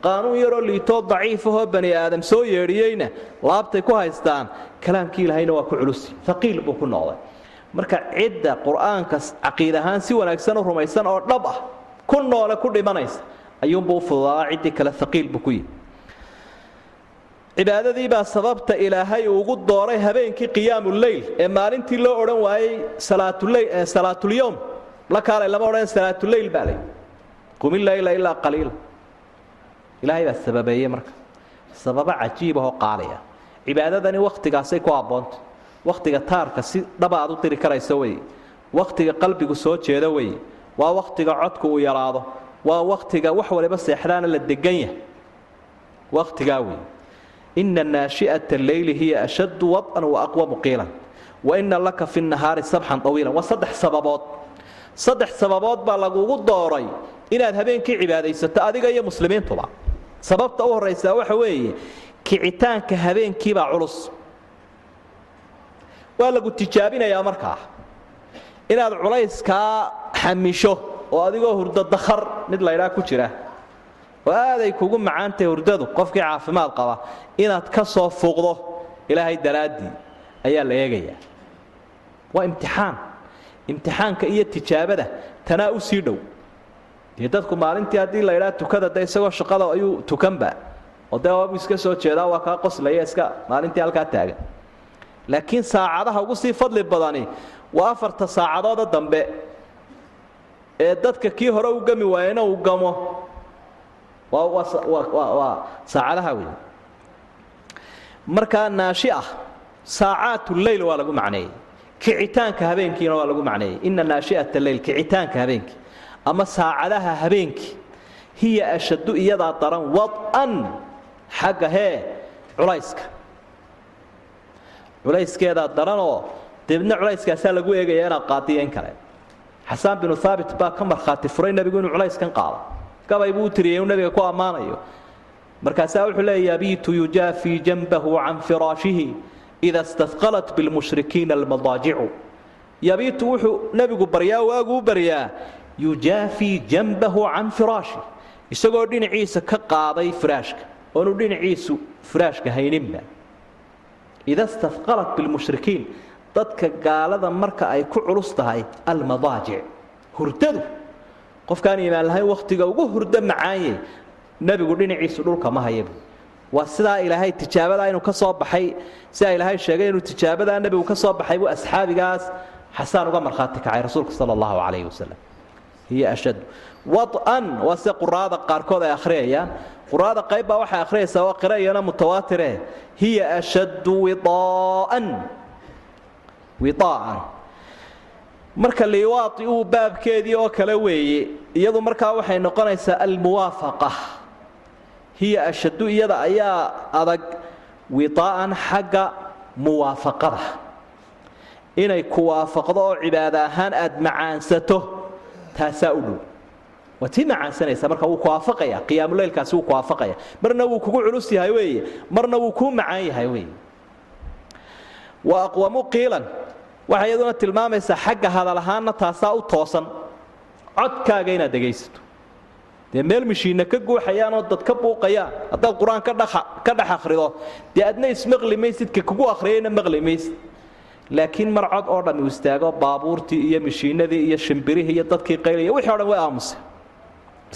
Speaker 2: qaanuun yaroo liitoo daciifahoo bani aadam soo yeedhiyeyna laabtay ku haystaan kalaamkii ilaahayna waa ku culusi aqiil buu ku noqday. Marka cidda qur'aanka caqiid ahaan si wanaagsan u rumaysan oo dhab ah ku noole ku dhimanaysa ayuunbuu u ciddii kale aqiil buu ku yihi cibaadadii baa sababta ilaahay ugu dooray habeenkii qiyaamu leyl ee maalintii loo odhan waayey salaatulyowm la kaalay lama odhan salaatuleyl baa lay. Qumi leyla ilaa qaliila ilaahay baa sababeeyey marka. Sababo cajiibahoo qaaliya cibaadadani wakhtigaasay ku abboonta wakhtiga taarka si dhaba aad u diri karayso wey. Wakhtiga qalbigu soo jeedo wey. Waa wakhtiga codku uu yaraado. Waa wakhtiga wax waliba seexdaana la degan yahay. Wakhtigaa wey ina naashi'ata alleyli hiya ashaddu wad'an wa aqwamu qiilan wa ina laka fi nahaari sabxan tawiilan waa saddex sababood. Saddex sababood baa lagugu dooray inaad habeenkii cibaadaysato adiga iyo muslimiintuba. Sababta u horraysaa waxa weeye kicitaanka habeenkiibaa culus. Waa lagu tijaabinayaa markaa. Inaad culayskaa xamisho oo adigoo hurdo dakhar mid laydhaa ku jira oo aaday kugu macaantahay hurdadu qofkii caafimaad qaba inaad ka soo fuuqdo ilaahay daraaddii ayaa la eegayaa waa imtixaan. Imtixaanka iyo tijaabada tanaa u sii dhow. Dee dadku maalintii haddii la ydhaa tukada de isagoo shaqada ayuu tukanba. Oo dee waabuu iska soo jeedaa waa kaa qoslaya iska maalintii halkaa taagan. Laakiin saacadaha ugu sii fadli badani waa afarta saacadooda dambe ee dadka kii hore u gami waayena uu gamo waa saacadaha wey markaa naashi ah saacaat leyl waa lagu macneeyey. Kicitaanka habeenkiina waa lagu macneeyey. Ina naashi'at leyl kicitaanka habeenkii ama saacadaha habeenkii hiya ashaddu iyadaa daran wad'an xagga hee culayska. Culayskeedaa daranoo debna culayskaasaa lagu eegaya inaad qaadiyo in kale. Xasaan binu haabit baa ka markhaati furay nebigu inuu culayskan qaado gabay buu u tiriyay inuu nebiga ku ammaanayo. Markaasaa wuxuu leeya yabiitu yujaafii janbahu can firaashihi ida istaqalat bilmushrikiina almadaajicu yabiitu wuxuu nebigu baryaa waaguu baryaa yujaafii janbahu can firaashi isagoo dhinaciisa ka qaaday firaashka. Oonu dhinaciisu firaashka hayninba. Ida staqalat bilmushrikiin dadka gaalada marka ay ku culus tahay almadaajic hurdadu qofkaan iimaan lahayn wakhtiga ugu hurdo macaanye nebigu dhinaciisu dhulka ma hayabu waa sidaa ilaahay tijaabadaa inuu ka soo baxay sidaa ilaahay sheegay inuu tijaabadaa nebigu ka soo baxay buu asxaabigaas xasaan uga markhaati kacay rasuulka sala allahu calayhi wasalam hiya ashad. Wan waa sida quraada qaarkood ay akhriyayaan quraada qayb baa waxay akhriyaysaa waa qira'iyana mutawaatire hiya ashaddu widaa'an. Widaa'an marka liwaati uu baabkeedii oo kale weeye iyadu markaa waxay noqonaysaa almuwaafaqa. Hiya ashaddu iyada ayaa adag widaa'an xagga muwaafaqada. Inay ku waafaqdo oo cibaado ahaan aad macaansato taasaa u dhow. Waa tii macaansanaysa marka wuu ku waafaqaya qiyaamuleylkaasi wuu ku waafaqaya marna wuu kugu culus yahay weeye marna wuu kuu macaan yahay weeye. Wa aqwamu qiilan waxay iyaduna tilmaamaysaa xagga hadal ahaanna taasaa u toosan. Codkaaga inaad dhegaysato. Dee meel mishiinna ka guuxayaan oo dad ka buuqayaan. Haddaad qur'aan ka dhex akhrido dee adna ismaqli maysid ka kugu akhriyayna maqli maysid. Laakiin mar cod oo dhammi istaago baabuurtii iyo mishiinadii iyo shimbirihii iyo dadkii qaylaya wixii o dhan way aamusay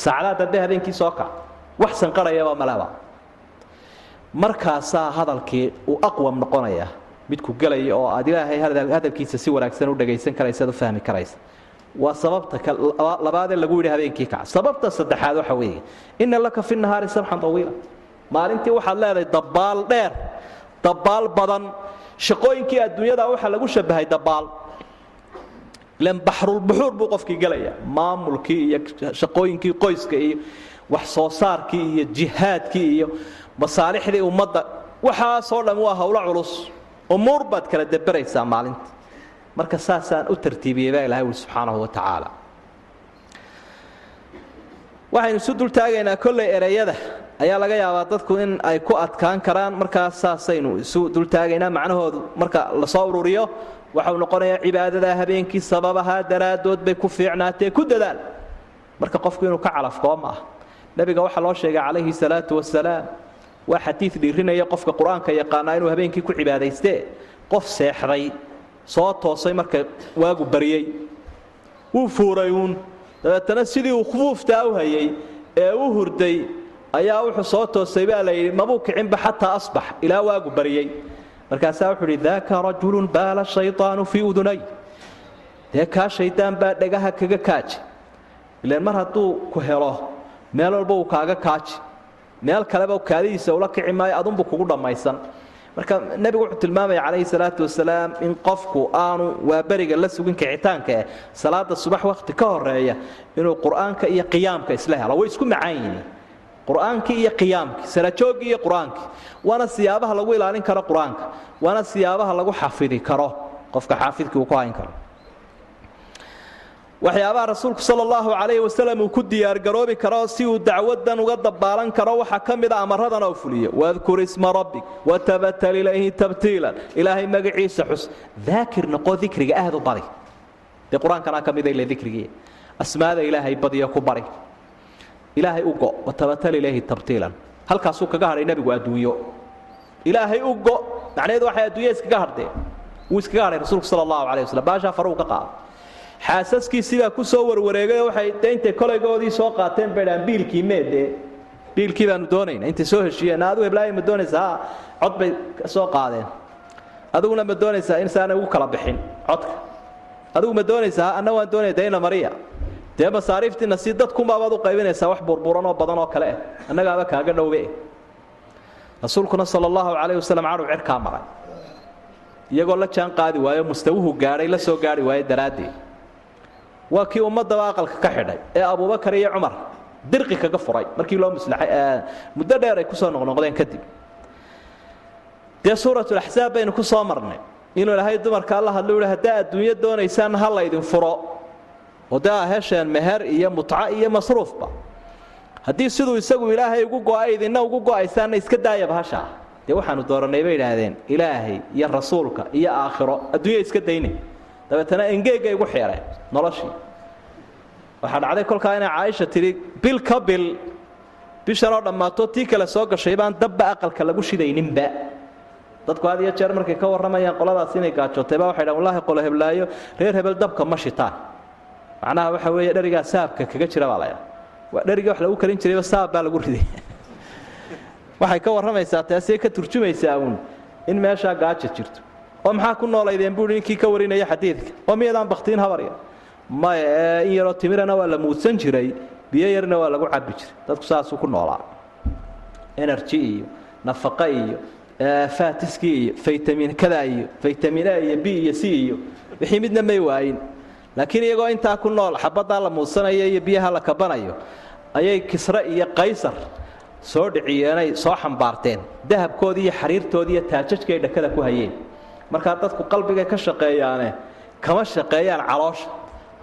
Speaker 2: saacadaha dambe habeenkii soo kac. Wax sanqarayaba malaba. Markaasaa hadalkii uu aqwam noqonaya midku gelaya oo aad ilaahay hadalkiisa si wanaagsan u dhagaysan karaysa ad u fahmi karaysa. Waa sababta labaadee lagu yidhi habeenkii kac sababta saddexaad waxa weeye. Inna laka fi nahaari sabxan tawiila. Maalintii waxaad leedahay dabbaal dheer dabbaal badan. Shaqooyinkii adduunyada waxaa lagu shabahay dabbaal. Ilan baxrulbuxuur buu qofkii gelaya maamulkii iyo shaqooyinkii qoyska iyo wax soo saarkii iyo jihaadkii iyo masaalixdii ummadda. Waxaasoo dhan waa howlo culus umuur baad kala deberaysaa maalinta. Marka saasaan u tartiibiyey baa ilahay uli subxaanahu wa tacaala. Waxaynu isu dultaagaynaa kolley ereyada. Ayaa laga yaabaa dadku in ay ku adkaan karaan. Markaas saasaynu isu dultaagaynaa macnahoodu. Marka la soo ururiyo waxau noqonayaa cibaadadaa habeenkii sababahaa daraaddood bay ku fiicnaatee ku dadaal. Marka qofku inuu ka calafkoo ma ah. Nebiga waxaa loo sheegay calayhi salaatu wasalaam waa xadiid dhiirinaya qofka qur'aanka yaqaanaa inuu habeenkii ku cibaadaystee qof seexday soo toosay marka waagu baryey wuu fuuray uun. Dabeetana sidii uu khufuuftaa u hayay ee u hurday ayaa wuxuu soo toosay baa la yidhi mabuu kicinba xataa asbax ilaa waagu baryey markaasaa wuxuu idhi daaka rajulun baala shayطaanu fii udunay. Dee kaa shaydaan baa dhagaha kaga kaaji. Ilaan mar hadduu ku helo meel walba uu kaaga kaaji meel kaleba kaadidiisa ula kici maayo adunbu kugu dhammaysan. Marka nebigu wuxuu tilmaamaya calayhi salaatu wasalaam in qofku aanu waa la sugin kicitaanka eh salaada subax wakhti ka horreeya inuu qur'aanka iyo qiyaamka isla helo. Way isku macaan yihiin qur'aankii iyo qiyaamkii salajooggii iyo qur'aankii waana siyaabaha lagu ilaalin karo qur'aanka waana siyaabaha lagu xafidi karo. Qofka xaafidkii uu ku hayn karo waxyaabaha rasuulku sala allahu calayhi wasalam uu ku diyaargaroobi karo si uu dacwadan uga dabaalan karo waxaa ka mid a amaradan oo fuliyo. Wadkur isma rabbik watabatal ilayhi tabtiilan. Ilaahay magaciisa xus. Daakir noqo dikriga aad u badi dee qur'aankanaa ka mida ile dikrigii asmaada ilaahay badiyo ku bari. Ilaahay u go watabatal ilayhi tabtiilan. Halkaasuu kaga hadhay nebigu adduunyo. Ilaahay u go macnaheedu waxay adduunya iskaga hadhdeen wuu iskaga hadhay rasuulku sala allahu calayh wasalam baashaa faruu ka qaada xaasaskiisibaa ku soo warwareegay waxay de intay kolaygoodii soo qaateen bay dhahaan biilkii mee dee biilkii baanu doonayna intay soo heshiiyeen adigu heblaaya ma doonaysaa? Cod bay soo qaadeen. Adiguna ma doonaysaa in saana ugu kala bixin codka. Adigu ma doonaysaa? Anna waan doonaya dayna mariya. Dee masaariiftiina si dadkunbaabaad u qaybinaysaa wax burburan oo badan oo kale ah annagaaba kaaga dhowbe rasuulkuna sala allahu calayh wasalam cadhow cirkaa maray. Iyagoo la jaan waayo mustawuhu gaadhay la soo gaari waayo daraaddeed waa kii ummadaba aqalka ka xidhay ee abubakar iyo cumar. Dirqi kaga furay markii loo muslaxay muddo dheer ay ku soo noqnoqdeen kadib. Dee suuratulaxsaab baynu ku soo marnay. Inuu ilaahay dumarka alla hadlo uhi haddaa adduunyo doonaysaan ha laydin furo. Oo dee meher iyo mutca iyo masruufba. Haddii siduu isagu ilaahay ugu go'a idinna ugu go'aysaanna iska daayaba hashaa. Dee waxaanu doorannay bay idhaahdeen ilaahay iyo rasuulka iyo aakhiro adduunya iska dayne dabeetana engeegay ugu xeereen noloshii. Waxaa dhacday kolkaa inay caaisha tidhi bil ka bil bishanoo dhammaato tii kale soo gashay baan dabba aqalka lagu shidayninba dadku had iyo jeer markay ka warramayaan qoladaas inay gaajootay baa waxay dhahan wallahi qolo heblaayo reer hebel dabka ma shitaan. Macnaha waxa weeye dherigaa saabka kaga jira baa laydhaa waa dherigii wax lagu karin jirayba saab baa lagu riday. Waxay ka warramaysaa taasee ka turjumaysaa uun in meeshaa gaaja jirto oo maxaa ku noolaydeen buui ninkii ka warinaya xadiidka? oo miyadaan baktiin habarya maya ee in yaroo timirana waa la muudsan jiray biyo yarna waa lagu cabbi jiray. Dadku saasuu ku noolaa. Energy iyo nafaqo iyo faatiskii iyo faytamin kada iyo faytamin a iyo b iyo c iyo wixii midna may waayin. Laakiin iyagoo intaa ku nool xabaddaa la muudsanayo iyo biyaha la kabanayo ayay kisre iyo qaysar soo dhiciyeenay soo xambaarteen. Dahabkoodii iyo xariirtoodii iyo taajajkii ay dhakada ku hayeen markaa dadku qalbigay ka shaqeeyaane kama shaqeeyaan caloosha.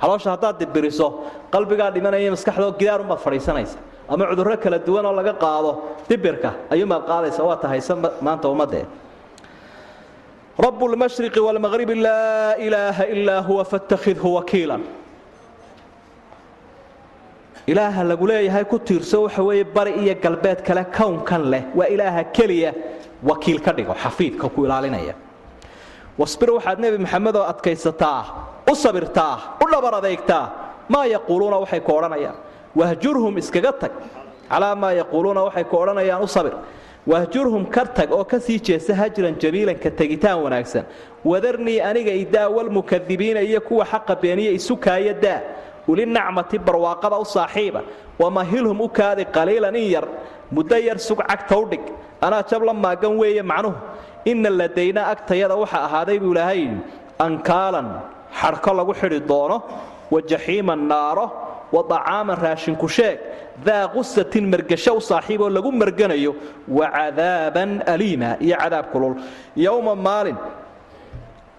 Speaker 2: Caloosha haddaad dibiriso qalbigaa dhimanaya maskaxdao gidaarunbaad fadhiisanaysa. Ama cudurro kala duwan oo laga qaado dibirka ayuunbaad qaadaysa waa tahaysa maanta ummadde. Rabu lmashriqi waalmaqribi laa ilaaha ilaa huwa fattakhidhu wakiilan. Ilaaha lagu leeyahay ku tiirso waxa weeye bari iyo galbeed kale kownkan leh. Waa ilaaha keliya wakiil ka dhigo xafiidka ku ilaalinaya wasbir waxaad nebi maxamed oo adkaysataa u sabirtaa u dhabar adeegtaa maa yaquuluuna waxay ku odhanayaan wahjurhum iskaga tag. Calaa maa yaquuluuna waxay ku odhanayaan u sabir. Wahjurhum ka tag oo ka sii jeesa hajran jamiilan ka tegitaan wanaagsan. Wadarnii aniga idaa walmukadibiina iyo kuwa xaqa beeniya isukaaya daa. Ulinacmati barwaaqada u saaxiiba. Wamahilhum u kaadi qaliilan in yar muddo yar sug cagta u dhig. Anaa jabla maagan weeye macnuhu inna ladayna agtayada waxa ahaaday buu ilaahay yidhi ankaalan xadhko lagu xidhi doono wa jaxiiman naaro wa dacaaman raashinku sheeg daa qusatin mergasho u saaxiiboo lagu merganayo wa cadaaban aliima iyo cadaab kulul. Yowma maalin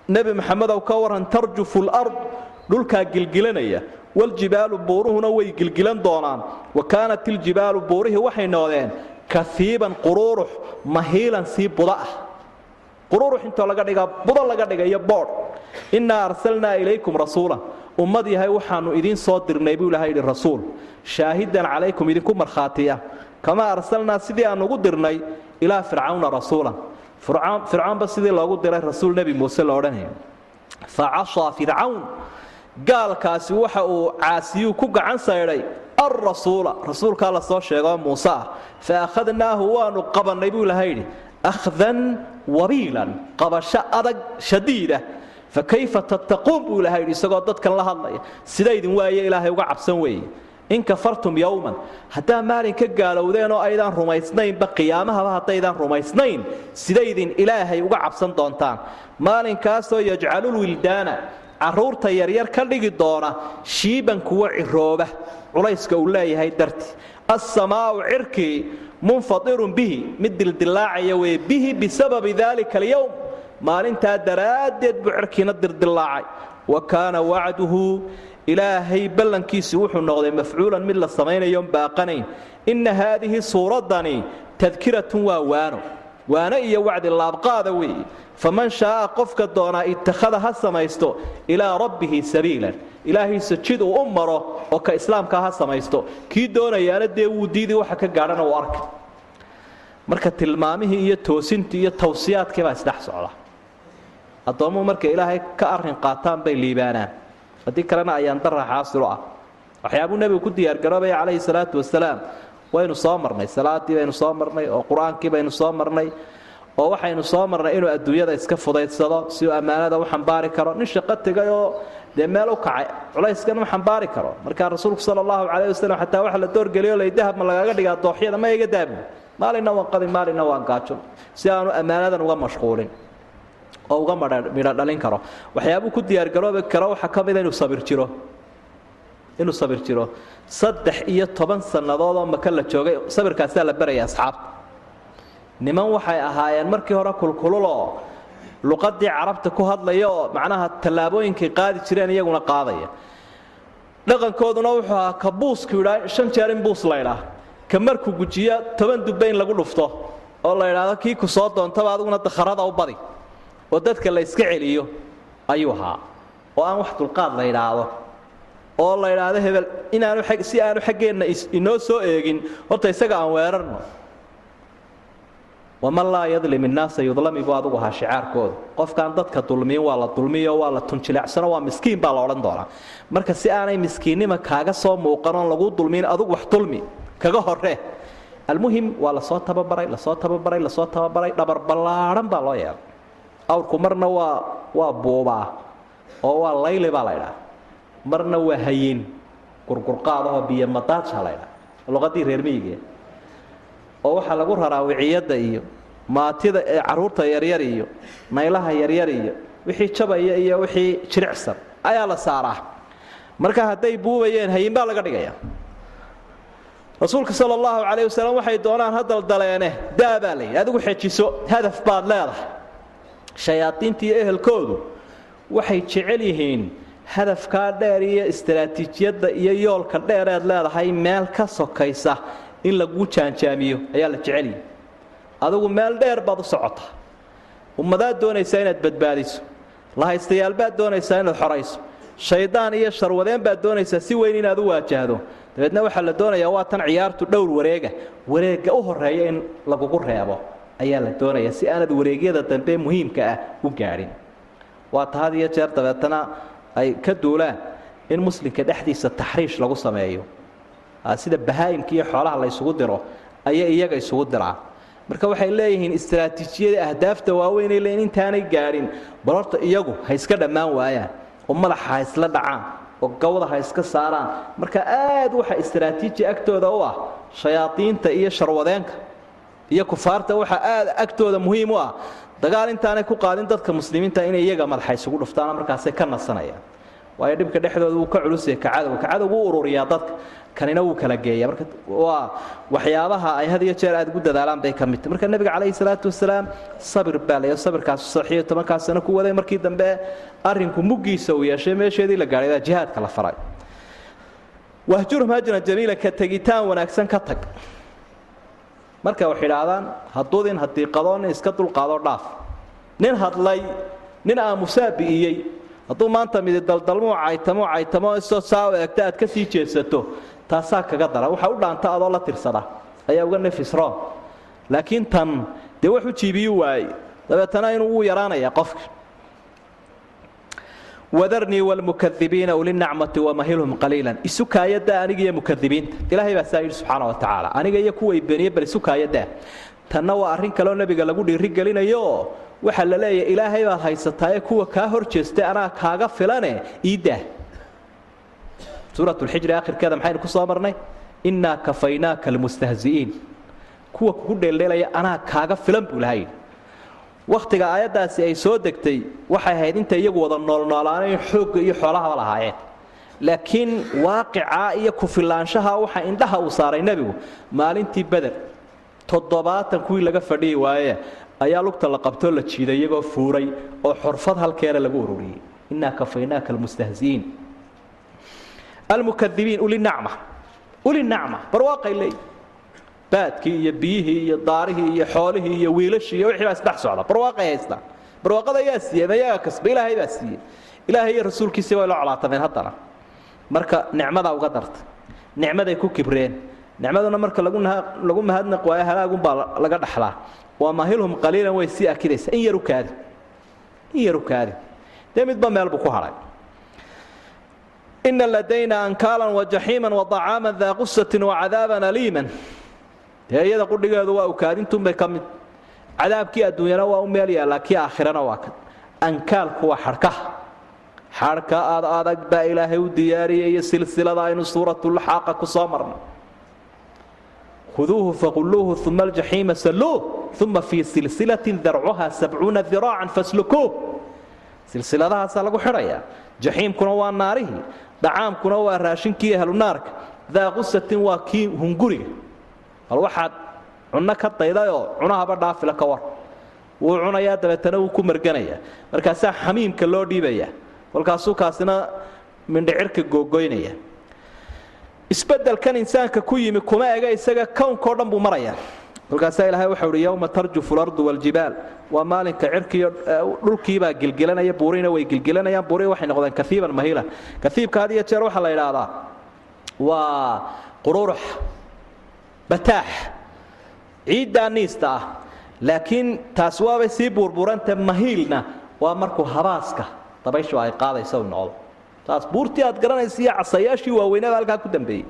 Speaker 2: nebi maxamedow ka waran tarjufu lard dhulkaa gilgilanaya waljibaalu buuruhuna way gilgilan doonaan wa kaanat iljibaalu buurihii waxay noqdeen kaiiban quruurux mahiilan sii buda ah quruurux intoo laga dhigaa budo laga dhigayo boodh. Innaa arsalnaa ilaykum rasuulan ummad yahay waxaannu idiin soo dirnay buu ilahay yidhi rasuul shaahidan calaykum idinku markhaatiya. Kamaa arsalnaa sidii aan ugu dirnay ilaa fircawna rasuulan fircaanba sidii loogu diray rasuul nebi muuse la odhanaya fa fircawn. Gaalkaasi waxa uu caasiyuu ku gacan saydhay alrasuula rasuulkaa la soo sheegoo muuse ah. Fa akhadnaahu waanu qabannay buu ilahay yidhi akhdan wabiilan qabasho adag shadiidah fa kayfa tattaquun buu ilahay yidhi isagoo dadkan la hadlaya sidaydin waaye ilaahay uga cabsan weeye in kafartum yowman haddaa maalin ka gaalowdeen oo aydaan rumaysnaynba qiyaamahaba haddaydaan rumaysnayn sidaydin ilaahay uga cabsan doontaan maalinkaasoo yajcalulwildaana carruurta yaryar ka dhigi doona shiiban kuwa cirooba culayska uu leeyahay darti assamaa'u cirkii munfadirun bihi mid dildilaacaya weye bihi bisababi daalika alyowm maalintaa daraaddeed buu cirkiina dirdilaacay wa kaana wacduhu ilaahay ballankiisu wuxuu noqday mafcuulan mid la samaynayoon baaqanayn. Inna haadihi suuraddani tadkiratun waa waano waano iyo wacdi laabqaada weeye faman shaaa qofka doonaa ittakhada ha samaysto ilaa rabbihi sabiilan. Ilaahiisa jid uu u maro oo ka islaamkaa ha samaysto. Kii doonayaana dee wuu diidii waxa ka gaadhana uu arka marka tilmaamihii iyo toosintii iyo tawsiyaadkii baa isdhex socda. Addoommuhu markay ilaahay ka arrin qaataan bay liibaanaan. Haddii kalena ayaan dara xaasilo ah. Waxyaabuu nebigu ku diyaargaroobaya calayhi salaatu wasalaam waynu soo marnay salaadii baynu soo marnay oo qur'aankii baynu soo marnay oo waxaynu soo marnay inuu adduunyada iska fudaydsado si uu ammaanada u xambaari karo. Nin shaqo tegay oo dee meel u kacay culayskan ma xambaari karo. Markaa rasuulku sala allahu calayh wasalam xataa waxa la doorgeliyo lay dahab ma lagaga dhigaa dooxyada ma iga daabi maalinna waan qadi maalinna waan gaajo si aanu ammaanadan uga mashquulin oo uga midho dhalin karo. Waxyaabuu ku diyaargaroobi karo waxaa ka mida inuu sabir jiro. Inuu sabir jiro saddex iyo toban sannadood oo maka la joogay sabirkaasaa la baraya asxaabta niman waxay ahaayeen markii hore kulkululoo luqadii carabta ku hadlaya oo macnaha tallaabooyinkay qaadi jireen iyaguna qaadaya. Dhaqankooduna wuxuu ahaa ka yidhaa shan jeer in buus laydhaa ka markuu gujiyo toban dubbe lagu dhufto oo la idhaahdo kii ku soo doontaba adiguna dakharada u badi. Oo dadka la yska celiyo ayuu ahaa. Oo aan wax dulqaad la idhaahdo oo la idhaahdo hebel inaanu si aanu xaggeenna inoo soo eegin horta isaga aan weerarno. Waman laa yadlim innaasa yudlami buu adugu ahaa shicaarkooda. Qofkaan dadka dulmiyin waa la dulmiyo waa la tunjileecsano waa miskiin baa la odhan doonaa. Marka si aanay miskiinnima kaaga soo muuqan oon lagu dulmiyin adugu wax dulmi kaga horree almuhim waa la soo tababaray la soo tababaray la soo tababaray dhabar ballaadhan baa loo yeelay. Awrku marna waa waa buubaa oo waa layli baa laydhaa marna waa hayin. Gurgurqaadahoo biyo madaaja laydhaa luqadii reer miyiga oo waxaa lagu raraa wiciyadda iyo maatida ee carruurta yaryar iyo naylaha yaryar iyo wixii jabaya iyo wixii jiricsan ayaa la saaraa. Marka hadday buubayeen hayin baa laga dhigaya. Rasuulka sal allahu calayh wasalam waxay doonaan hadaldaleene daa baa layidhi adigu xejiso hadaf baad leedahay. Shayaadiinta ehelkoodu waxay jecel yihiin hadafkaa dheer iyo istaraatiijiyadda iyo yoolka dheereed leedahay meel ka sokaysa in laguu jaanjaamiyo ayaa la jecel yihi adigu meel dheer baad u socotaa ummadaad doonaysaa inaad badbaadiso. Lahaystayaal baad doonaysaa inaad xorayso. Shaydaan iyo sharwadeen baad doonaysaa si weyn inaad u waajahdo dabeedna waxaa la doonayaa waa tan ciyaartu dhowr wareega. Wareegga u horreeya in lagugu reebo ayaa la doonayaa si aanad wareegyada dambe muhiimka ah u gaadhin waa ta jeer dabeetana ay ka duulaan in muslimka dhexdiisa taxriish lagu sameeyo. Sida bahaa'imka iyo xoolaha la ysugu diro ayay iyaga isugu diraa marka waxay leeyihiin istaraatiijiyada ahdaafta waaweynay leeyiin intaanay gaadhin bal horta iyagu ha iska dhammaan waayaan oo madaxa ha isla dhacaan oo gawda ha iska saaraan. Marka aad waxa istaraatiiji agtooda u ah shayaadiinta iyo sharwadeenka iyo kufaarta waxa aad agtooda muhiim u ah. Dagaal intaanay ku qaadin dadka muslimiinta inay iyaga madaxa isugu dhuftaan markaasay ka nasanayaan. Waayo dhibka dhexdooda wuu ka culusyahay kacadowga kacadowgu u ururiyaa dadka. Kanina wuu kala geeya marka waa waxyaabaha ay had iyo jeer aad ugu dadaalaan bay ka mid tahay. Marka nebiga calayhi salaatu wasalaam sabir baa leeyo sabirkaas saxiyo tobankaa sano ku waday markii dambe arrinku muggiisa uu yeeshay meesheedii la gaadhay jihaadka la faray. Wahjurhum hajran jamiila ka tegitaan wanaagsan ka tag marka wax idhaahdaan haduudin hadiiqadoo nin iska dulqaadoo dhaaf. Nin hadlay nin aamusaa bi'iyey. Hadduu maanta midi daldalmuu caytamo caytamo isoo saa u eegta aad ka sii jeedsato taasaa kaga dara waxa u dhaanta adoo la tirsada. Ayaa uga nefisroon laakiin tan dee wax u jiibiyu waayey. Dabeetana inuu wuu yaraanaya qofka wadarnii wlmukadibiina ulinacmati wamahilhum qaliilan. Isukaayadaa aniga iyo mukadibiinta ilaahay baa saa yidhi subxaana wa tacaala. Aniga iyo kuway beniye bal isukaayadaa tanna waa arrin kaleoo nebiga lagu dhiirigelinayo. Oo waxaa la leeyahay ilaahay baad haysataaye kuwa kaa hor jeestay anaa kaaga filane iidaa suurat lxijri akhirkeeda maxaynu ku soo marnay? Innaa kafaynaaka almustahzi'iin kuwa kugu dheeldheelaya anaa kaaga filan buu laha yidhi wakhtiga aayaddaasi ay soo degtay waxay ahayd intay iyagu wada noolnoolaanayn xoogga iyo xoolahaba lahaayeen. Laakiin waaqicaa iyo kufilaanshaha waxa indhaha uu saaray nebigu maalintii beder toddobaatan kuwii laga fadhiyi waaye ayaa lugta la qabtoo la jiiday iyagoo fuuray oo xorfad halkeena lagu ururiyey. Innaa kafaynaaka almustahzi'iin almukadibiin ulinacma ulinacma barwaaqay leey baadkii iyo biyihii iyo daarihii iyo xoolihii iyo wiilashii iyo wixii baa isdhex socda. Barwaaqay haystaan barwaaqada ayaa siiyey mayaga kasba ilaahay baa siiyey. Ilaahay iyo rasuulkiisii way la colaatameen haddana. Marka nicmadaa uga darta. Nicmaday ku kibreen. Nicmaduna marka lagu mahadnaq waayo halaagunbaa laga dhaxlaa. Waa mahilhum qaliilan way sii akidaysa. In yaru kaadi. In yaru kaadi. Dee midba meel buu ku hadhay ina ladayna ankaalan wajaxiiman waطacaaman daa qusatin wacadaaban aliiman dee iyada qudhigeedu waa ukaadintunbay ka mid. Cadaabkii adduunyana waa u meel yaallaa kii aakhirana waa kan ankaalku waa xadhkaha xadhka aad adag baa ilaahay u diyaariyay iyo silsilada aynu suuratulxaaqa ku soo marnay. Khuduuhu faqulluuhu uma aljaxiima salluuh uma fii silsilatin darcuha sabcuuna diraacan faslukuuh. Silsiladahaasaa lagu xidhayaa. Jaxiimkuna waa naarihii dacaamkuna waa raashinkii ahlunaarka daa waa kii hunguriga bal waxaad cunno ka daydayoo cunahaba dhaafila ka war. Wuu cunayaa dabeetana wuu ku marganayaa. Markaasaa xamiimka loo dhiibayaa kolkaasuu kaasina mindhicirka googoynaya isbedelkan insaanka ku yimi kuma ega isaga kownkao dhan buu marayaa kolkaasaa ilaahay waxau uhi yowma tarjufu lardu waljibaal waa maalinka cirkiiyo dhulkiibaa gilgilanaya buurina way gilgilanayaan. Buurihi waxay noqdeen kaiiban mahilan kaiibka had iyo jeer waxaa la idhaahdaa waa qururux bataax. Ciiddaa niista ah. Laakiin taas waabay sii buurbuuranta mahiilna. Waa markuu habaaska dabayshu ay qaadaysa noqdo taas buurtii aad garanaysa iyo casayaashii waaweynada halkaa ku dambeeyey.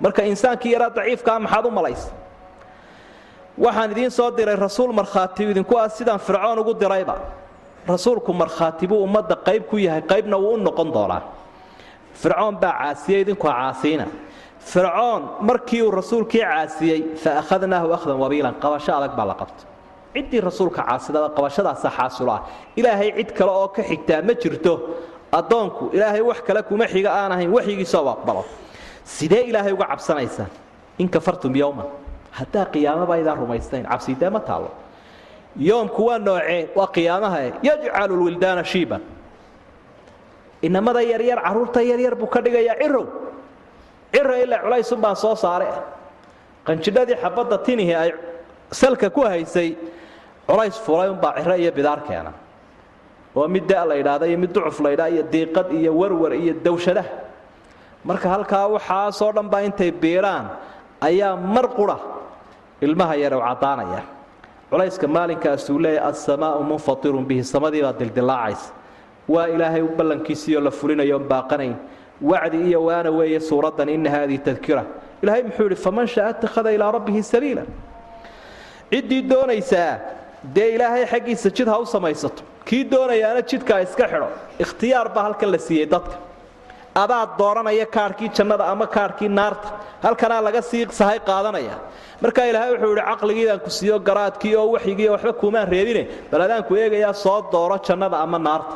Speaker 2: Marka insaankii yaraa daciifkaa maxaad u malaysa waxaan idiin soo diray rasuul markhaati idinku ah sidaan fircoon ugu dirayba. Rasuulku markhaati buu ummadda qayb ku yahay qaybna wuu u noqon doonaa. Fircoon baa caasiyey idinkoo caasiina fircoon markii uu rasuulkii caasiyey fa akhadnaahu akhdan wabiilan. Qabasho adag baa la qabta ciddii rasuulka caasidaba qabashadaasaa xaasilo ah ilaahay cid kale oo ka xigtaa ma jirto. Addoonku ilaahay wax kale kuma xiga aan ahayn. Waxyigiisoo aqbalo sidee ilaahay uga cabsanaysaan in kafartum yowman haddaa qiyaamaba aydaan rumaysnayn. Cabsidee ma taallo. Yoomku waa noocee? Waa qiyaamahae yajcalu lwildaana shiiban. Inamada yaryar carruurta yaryar buu ka dhigayaa cirow ciro ilaa culaysun baan soo saare. Qanjidhadii xabadda tinihi ay salka ku haysay culays fulay unbaa ciro iyo bidaar keena. Oo mid da la ydhaahda iyo mid ducuf la ydhaa iyo diiqad iyo warwar iyo dawshadaha. Marka halkaa waxaasoo dhan baa intay biiraan ayaa mar qura ilmaha yar u caddaanaya. Culayska maalinkaasuu leeyahy assamaau munfatirun bihi samadii baa dildilaacaysa waa ilaahay ballankiisiioo la fulinayo baaqanayn wacdi iyo waana weeye suuraddan ina haadihi tadkira. Ilaahay muxuu yidhi faman shaa itakhada ilaa rabbihi sabiila. Ciddii doonaysaa dee ilaahay xaggiisa jid ha u samaysato. Kii doonayaana jidkaa iska xidho. Ikhtiyaar baa halkan la siiyey dadka. Adaad dooranaya kaarhkii jannada ama kaarhkii naarta. Halkanaa laga sii sahay qaadanaya. Markaa ilaahay wuxuu yidhi caqligiidaan ku siiyo garaadkii oo waxyigii waxba kuumaan reebine. Bal adaanku eegayaa soo dooro jannada ama naarta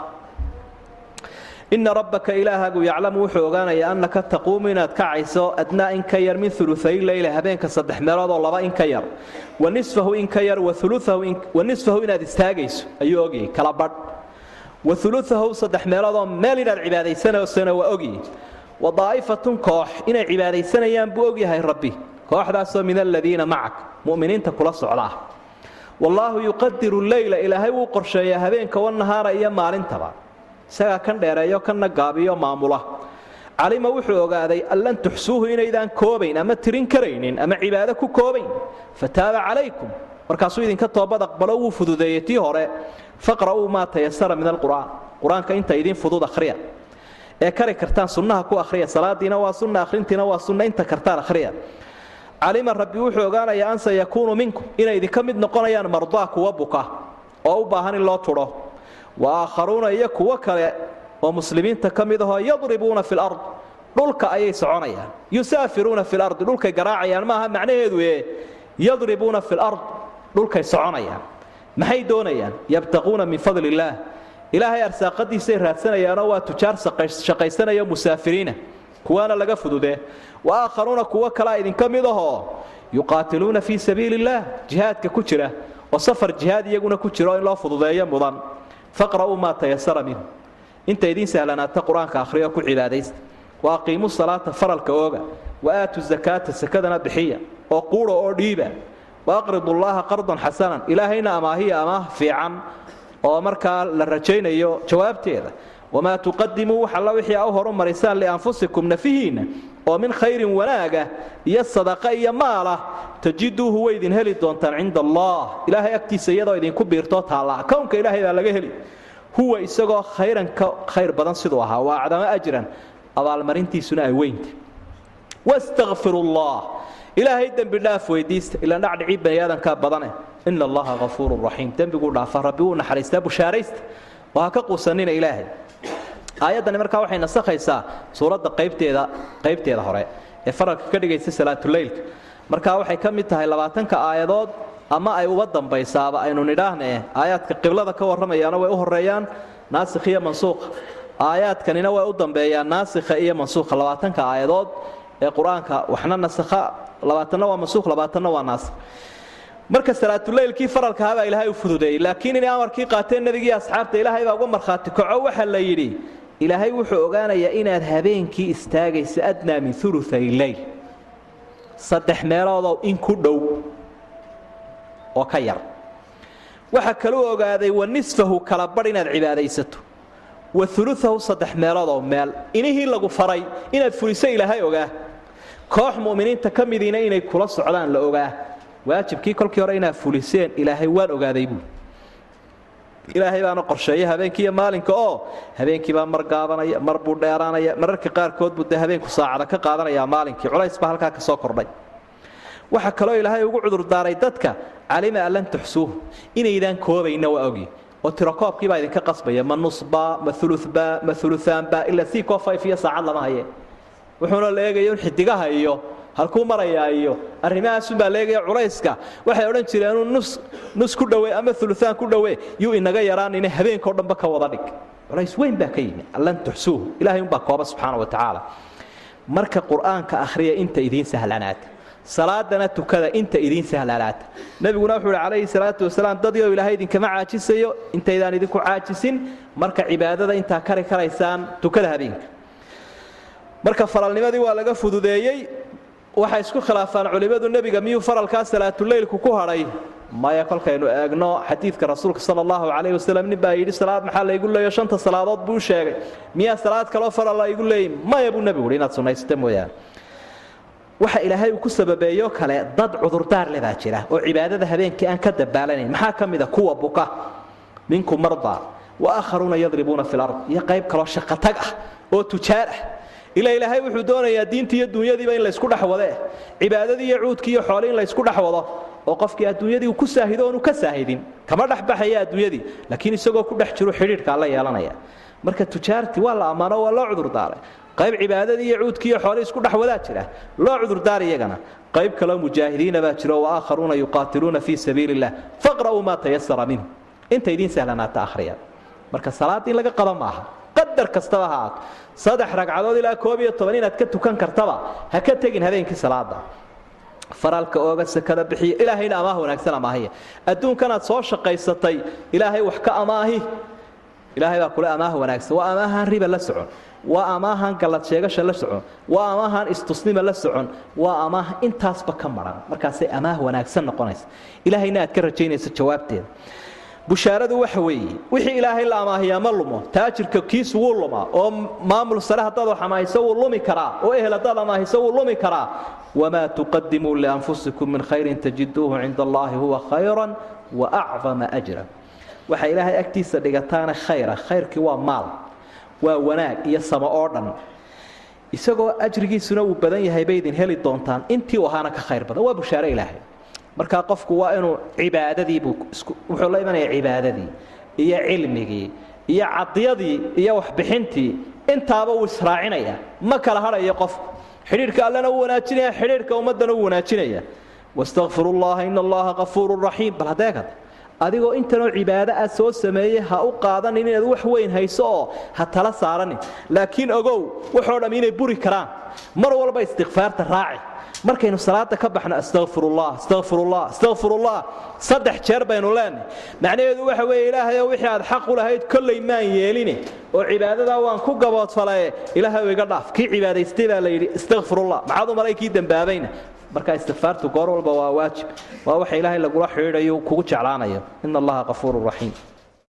Speaker 2: ina rabbaka ilaahagu yaclamu wuxuu ogaanayaa annaka taquumu inaad kacayso adnaa in ka yar min uluay leyla habeenka saddex meeloodoo laba in ka yar wa nisfahu in ka yar wa nisfahu inaad istaagayso ayuu ogyay kala badh. Wa uluahu saddex meeloodoo meel inaad cibaadaysanaysana waa ogyi wa daa'ifatun koox inay cibaadaysanayaan buu ogyahay rabbi kooxdaasoo min aladiina macak mu'miniinta kula socdaa. Wallaahu yuqadiru leyla ilaahay wuu qorsheeyaa habeenka wanahaara iyo maalintaba isagaa kan dheereeyo kanna gaabiyo maamula. Calima wuxuu ogaaday an lan tuxsuuhu inaydaan koobayn ama tirin karaynin ama cibaado ku koobayn. Fataaba calaykum. Markaasuu idinka toobad aqbalo wuu fududeeyey tii hore. Faqra'uu maa tayasara min alqur'aan. Qur'aanka inta idiin fudud akhriya. Ee kari kartaan sunnaha ku akhriya salaadiina waa sunna akhrintiina waa sunna inta kartaan akhriya. Calima rabbi wuxuu ogaanayaa an sayakuunu minkum. Inay idinka mid noqonayaan mardaa kuwa buka oo u baahan in loo tudho wa aakharuuna iyo kuwo kale oo muslimiinta ka mid ahoo yadribuuna fi lard dhulka ayay soconayaan yusaafiruuna fi lardi dhulkay garaacayaan maaha macnaheedu ee yadribuuna fi lard dhulkay soconayaan maxay doonayaan yabtaquuna min fadli illaah ilaahay arsaaqadiisay raadsanayaanoo waa tujaar shaqaysanayo musaafiriina kuwaana laga fududee wa aakharuuna kuwo kalea idinka mid ahoo yuqaatiluuna fii sabiili illaah jihaadka ku jira oo safar jihaad iyaguna ku jiro in loo fududeeyo mudan faqra'uu maa tayasara minhu. Inta idiin sahlanaata qur'aanka akhriyo ku cibaadaysta. Wa aqiimuu salaata faralka ooga. Wa aatu zakaata sakadana bixiya. Oo quudha oo dhiiba. Wa aqridu llaaha qardan xasanan. Ilaahayna amaahiya amaah fiican. Oo markaa la rajaynayo jawaabteeda wamaa tuqadimuu wax alla wixii a u horumarisaan lianfusikum nafihiinna oo min khayrin wanaaga iyo sadaqa iyo maalah tajiduuhu way idin heli doontaan cinda allah ilaahay agtiisa iyadoo idinku biirtoo taalla kownka ilaahay baa laga heli huwa isagoo khayran khayr badan siduu ahaa waa acdamo ajran abaalmarintiisuna ay weynta wastakfiru llah ilaahay dembi dhaaf weydiista ilaan dhacdhicii bani aadankaa badane ina allaha hafuurun raxiim dembiguu dhaafa rabbi wuu naxariistaa bushaaraysta ha ka quusanina ilaahay aayaddani markaa waxay nasakhaysaa suuradda qaybteeda qaybteeda hore ee faralka ka dhigaysa salaatuleylka markaa waxay ka mid tahay labaatanka aayadood ama ay uba dambaysaaba aynu nidhaahne aayaadka qiblada ka warramayaana way u horeeyaan naasikh iyo mansuuqa aayaadkanina way u dambeeyaan naasikha iyo mansuuqa labaatanka aayadood ee qur'aanka waxna nasakha labaatanna waa mansuuq labaatanna waa naasik. Marka salaatuleylkii faralkahabaa ilaahay u fududeeyey laakiin inay amarkii qaateen nebigii asxaabta ilaahay baa uga markhaati kaco waxaa la yidhi ilaahay wuxuu ogaanayaa inaad habeenkii istaagayso adnaa min uluay leyl saddex meeloodoo in ku dhow oo ka yar. Waxaa kaluu ogaaday wa nisfahu kala badh inaad cibaadaysato. Wa uluahu saddex meeloodoo meel. Inihii lagu faray inaad fuliso ilaahay ogaa. Koox mu'miniinta ka midiina inay kula socdaan la ogaa. Waajibkii kolkii hore inaad fuliseen ilaahay waan ogaaday buuli ilaahay baana qorsheeya habeenkii iyo maalinka oo habeenkiibaa mar gaabanaya mar buu dheeraanaya mararka qaarkood buu dee habeenku saacada ka qaadanaya maalinkii. Culays baa halkaa ka soo kordhay. Waxaa kaloo ilaahay ugu cudurdaaray dadka calima an lan inaydaan koobayna waa ogi. Oo tirokoobkii baa idinka qasbaya ma nusba ma ulubaa ma uluaanba ilaa sii kofayf iyo saacad lama haye. Wuxuuna la un xidigaha iyo halkuu marayaa iyo arrimahaasunbaa la eegaya culayska. Waxay odhan jireen nus ku dhowe ama uluaan ku dhowe yuu inaga yaraanina habeenkao dhanba ka wada dhig. Culays weyn baa ka yimi lan tuxsuuhu ilahay umbaa kooba subxaana wa tacaala. Marka qur'aanka akhriya inta idiin sahlanaata salaadana tukada inta idiin sahlanaata nebiguna wuxuu uhi calayhi salaatu wasalaam dadyo ilaahay idinkama caajisayo intaydaan idinku caajisin. Marka cibaadada intaa kari karaysaan tukada habeenka. Marka faralnimadii waa laga fududeeyey waxay isku khilaafaan culimmadu nebiga miyuu faralkaa salaatuleylku ku hadhay? Maya kolkaynu eegno xadiidka rasuulka sala allahu calayhi wasalam nin baa yidhi salaad maxaa laygu leeyo? Shanta salaadood buu sheegay. Miyaa salaad kaloo faral laygu leeyi maya buu nebigu uhi inaad sunnaysata mooyaane. Waxa ilaahay uu ku sababeeyo kale dad cudurdaar le baa jira oo cibaadada habeenkii aan ka dabaalanayn maxaa ka mid a kuwa buka minku mardaa wa aakharuuna yadribuuna fi lard iyo qayb kaloo shaqatag ah oo tujaar ah ila ilaahay wuxuu doonayaa diintii iyo dunyadiiba in laysku dhex wade. Cibaadadii iyo cuudkii iyo xoolii in laysku dhex wado. Oo qofkii adduunyadii uu ku saahido oonu ka saahidin kama dhexbaxaya adduunyadii laakiin isagoo ku dhex jiro xidhiidhkaa la yeelanaya. Marka tujaartii waa la ammaano waa loo cudurdaaray qayb cibaadadii iyo cuudkii iyo xoolii isku dhex jira. Loo cudurdaar iyagana. Qayb kaloo mujaahidiina baa jiro wa aakharuuna yuqaatiluuna fii sabiili illah faqra'uu maa tayasara minhu. Inta idiin sahlanaata akhriya. Marka salaad in laga qaba maaha qadar kastaba ha aato saddex ragcadood ilaa koob iyo toban inaad ka tukan kartaba ha ka tegin habeenkii salaada faraalka ooga sakada bixiya ilaahayna amaah wanaagsan amaahiya adduunkanaad soo shaqaysatay ilaahay wax ka amaahi. Ilaahay baa kule amaah wanaagsan. Waa amaahan riba la socon. Waa amaahan gallad sheegasha la socon. Waa amaahan istusnima la socon. Waa amaah intaasba ka maran. Markaasay amaah wanaagsan noqonaysa. Ilaahayna aad ka rajaynayso jawaabteeda bushaaradu waxa weeye wixii ilaahay la amaahiyaa ma lumo. Taajirka kiisu wuu lumaa oo maamul sare haddaad wax amaahiso wuu lumi karaa oo ehel haddaad amaahiso wuu lumi karaa. Wamaa tuqadimuu lianfusikum min khayrin tajiduuhu cinda allaahi huwa khayran wa acdama ajra. Waxa ilaahay agtiisa dhigataana khayra khayrkii waa maal waa wanaag iyo samo oo dhan. Isagoo ajrigiisuna uu badan yahay bay idin heli doontaan. Intii u ahaana ka khayr badan. Waa bushaare ilaahay markaa qofku waa inuu cibaadadiibuu wuxuu la imanaya cibaadadii iyo cilmigii iyo cadiyadii iyo waxbixintii intaaba uu israacinaya ma kala hadhayo qofku xidhiidhka allena uu wanaajinaya xidhiidhka ummaddana uu wanaajinaya wastakfiru llaha ina allaha kafuurun raxiim bal hadeegad adigoo intanoo cibaado ah soo sameeyey ha u qaadanin inaad wax weyn hayso oo ha tala saaranin. Laakiin ogow waxoo dham inay buri karaan. Mar walba istikfaarta raaci markaynu salaada ka baxno astaqfirullah astaqfirullah astaqfirullah saddex jeer baynu leenahay. Macnaheedu waxa weeye ilaahayow wixii aad xaq u lahayd kollay maan yeeline. Oo cibaadadaa waan ku gaboodfalaye ilaahayow iga dhaaf. Kii cibaadaystay baa la yidhi astaqfirullah maxaad u malay kii dembaabayna markaa istikfaartu goor walba waa waajib. Waa waxa ilaahay lagula xidhiidhayo kugu jeclaanayo. Ina allaha kafuurun raxiim